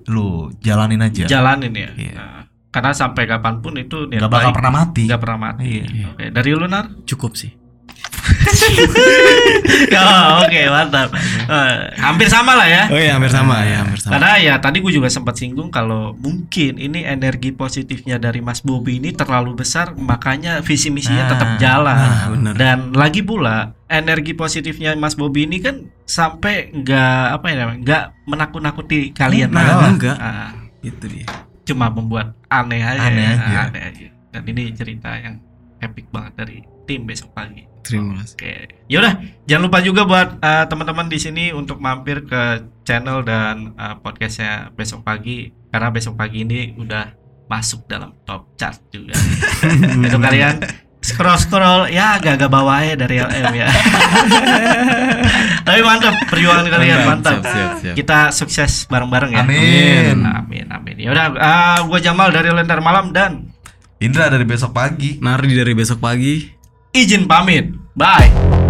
lu jalanin aja Jalanin ya. Iya. Nah, karena sampai kapan pun itu niat nggak bakal baik pernah mati nggak pernah mati. Iya. Oke, dari lu Nar? Cukup sih. [laughs] Oh, Oke mantap. Eh, hampir sama lah ya. Oh iya hampir sama ya hampir sama. Karena ya tadi gue juga sempat singgung kalau mungkin ini energi positifnya dari Mas Bobi ini terlalu besar makanya visi misinya Nah, tetap jalan. Nah. Dan lagi pula energi positifnya Mas Bobi ini kan sampai nggak apa ya nggak menakut-nakuti kalian Nah, lagi. enggak. Ah, Itu dia. cuma membuat aneh aja. Aneh aja. aneh aja. Dan ini cerita yang epic banget dari tim besok pagi. Terima kasih. Oke, yaudah jangan lupa juga buat uh, teman-teman di sini untuk mampir ke channel dan uh, podcastnya besok pagi karena besok pagi ini udah masuk dalam top chart juga. [laughs] Itu kalian scroll scroll ya agak-agak bawah ya dari LM ya. [laughs] Tapi mantap perjuangan kalian mantap. Siap, siap, siap. Kita sukses bareng-bareng ya. Amin. Amin amin. Yaudah, uh, gua Jamal dari Lentar Malam dan Indra dari besok pagi Nardi dari besok pagi. Izin pamit. Bye.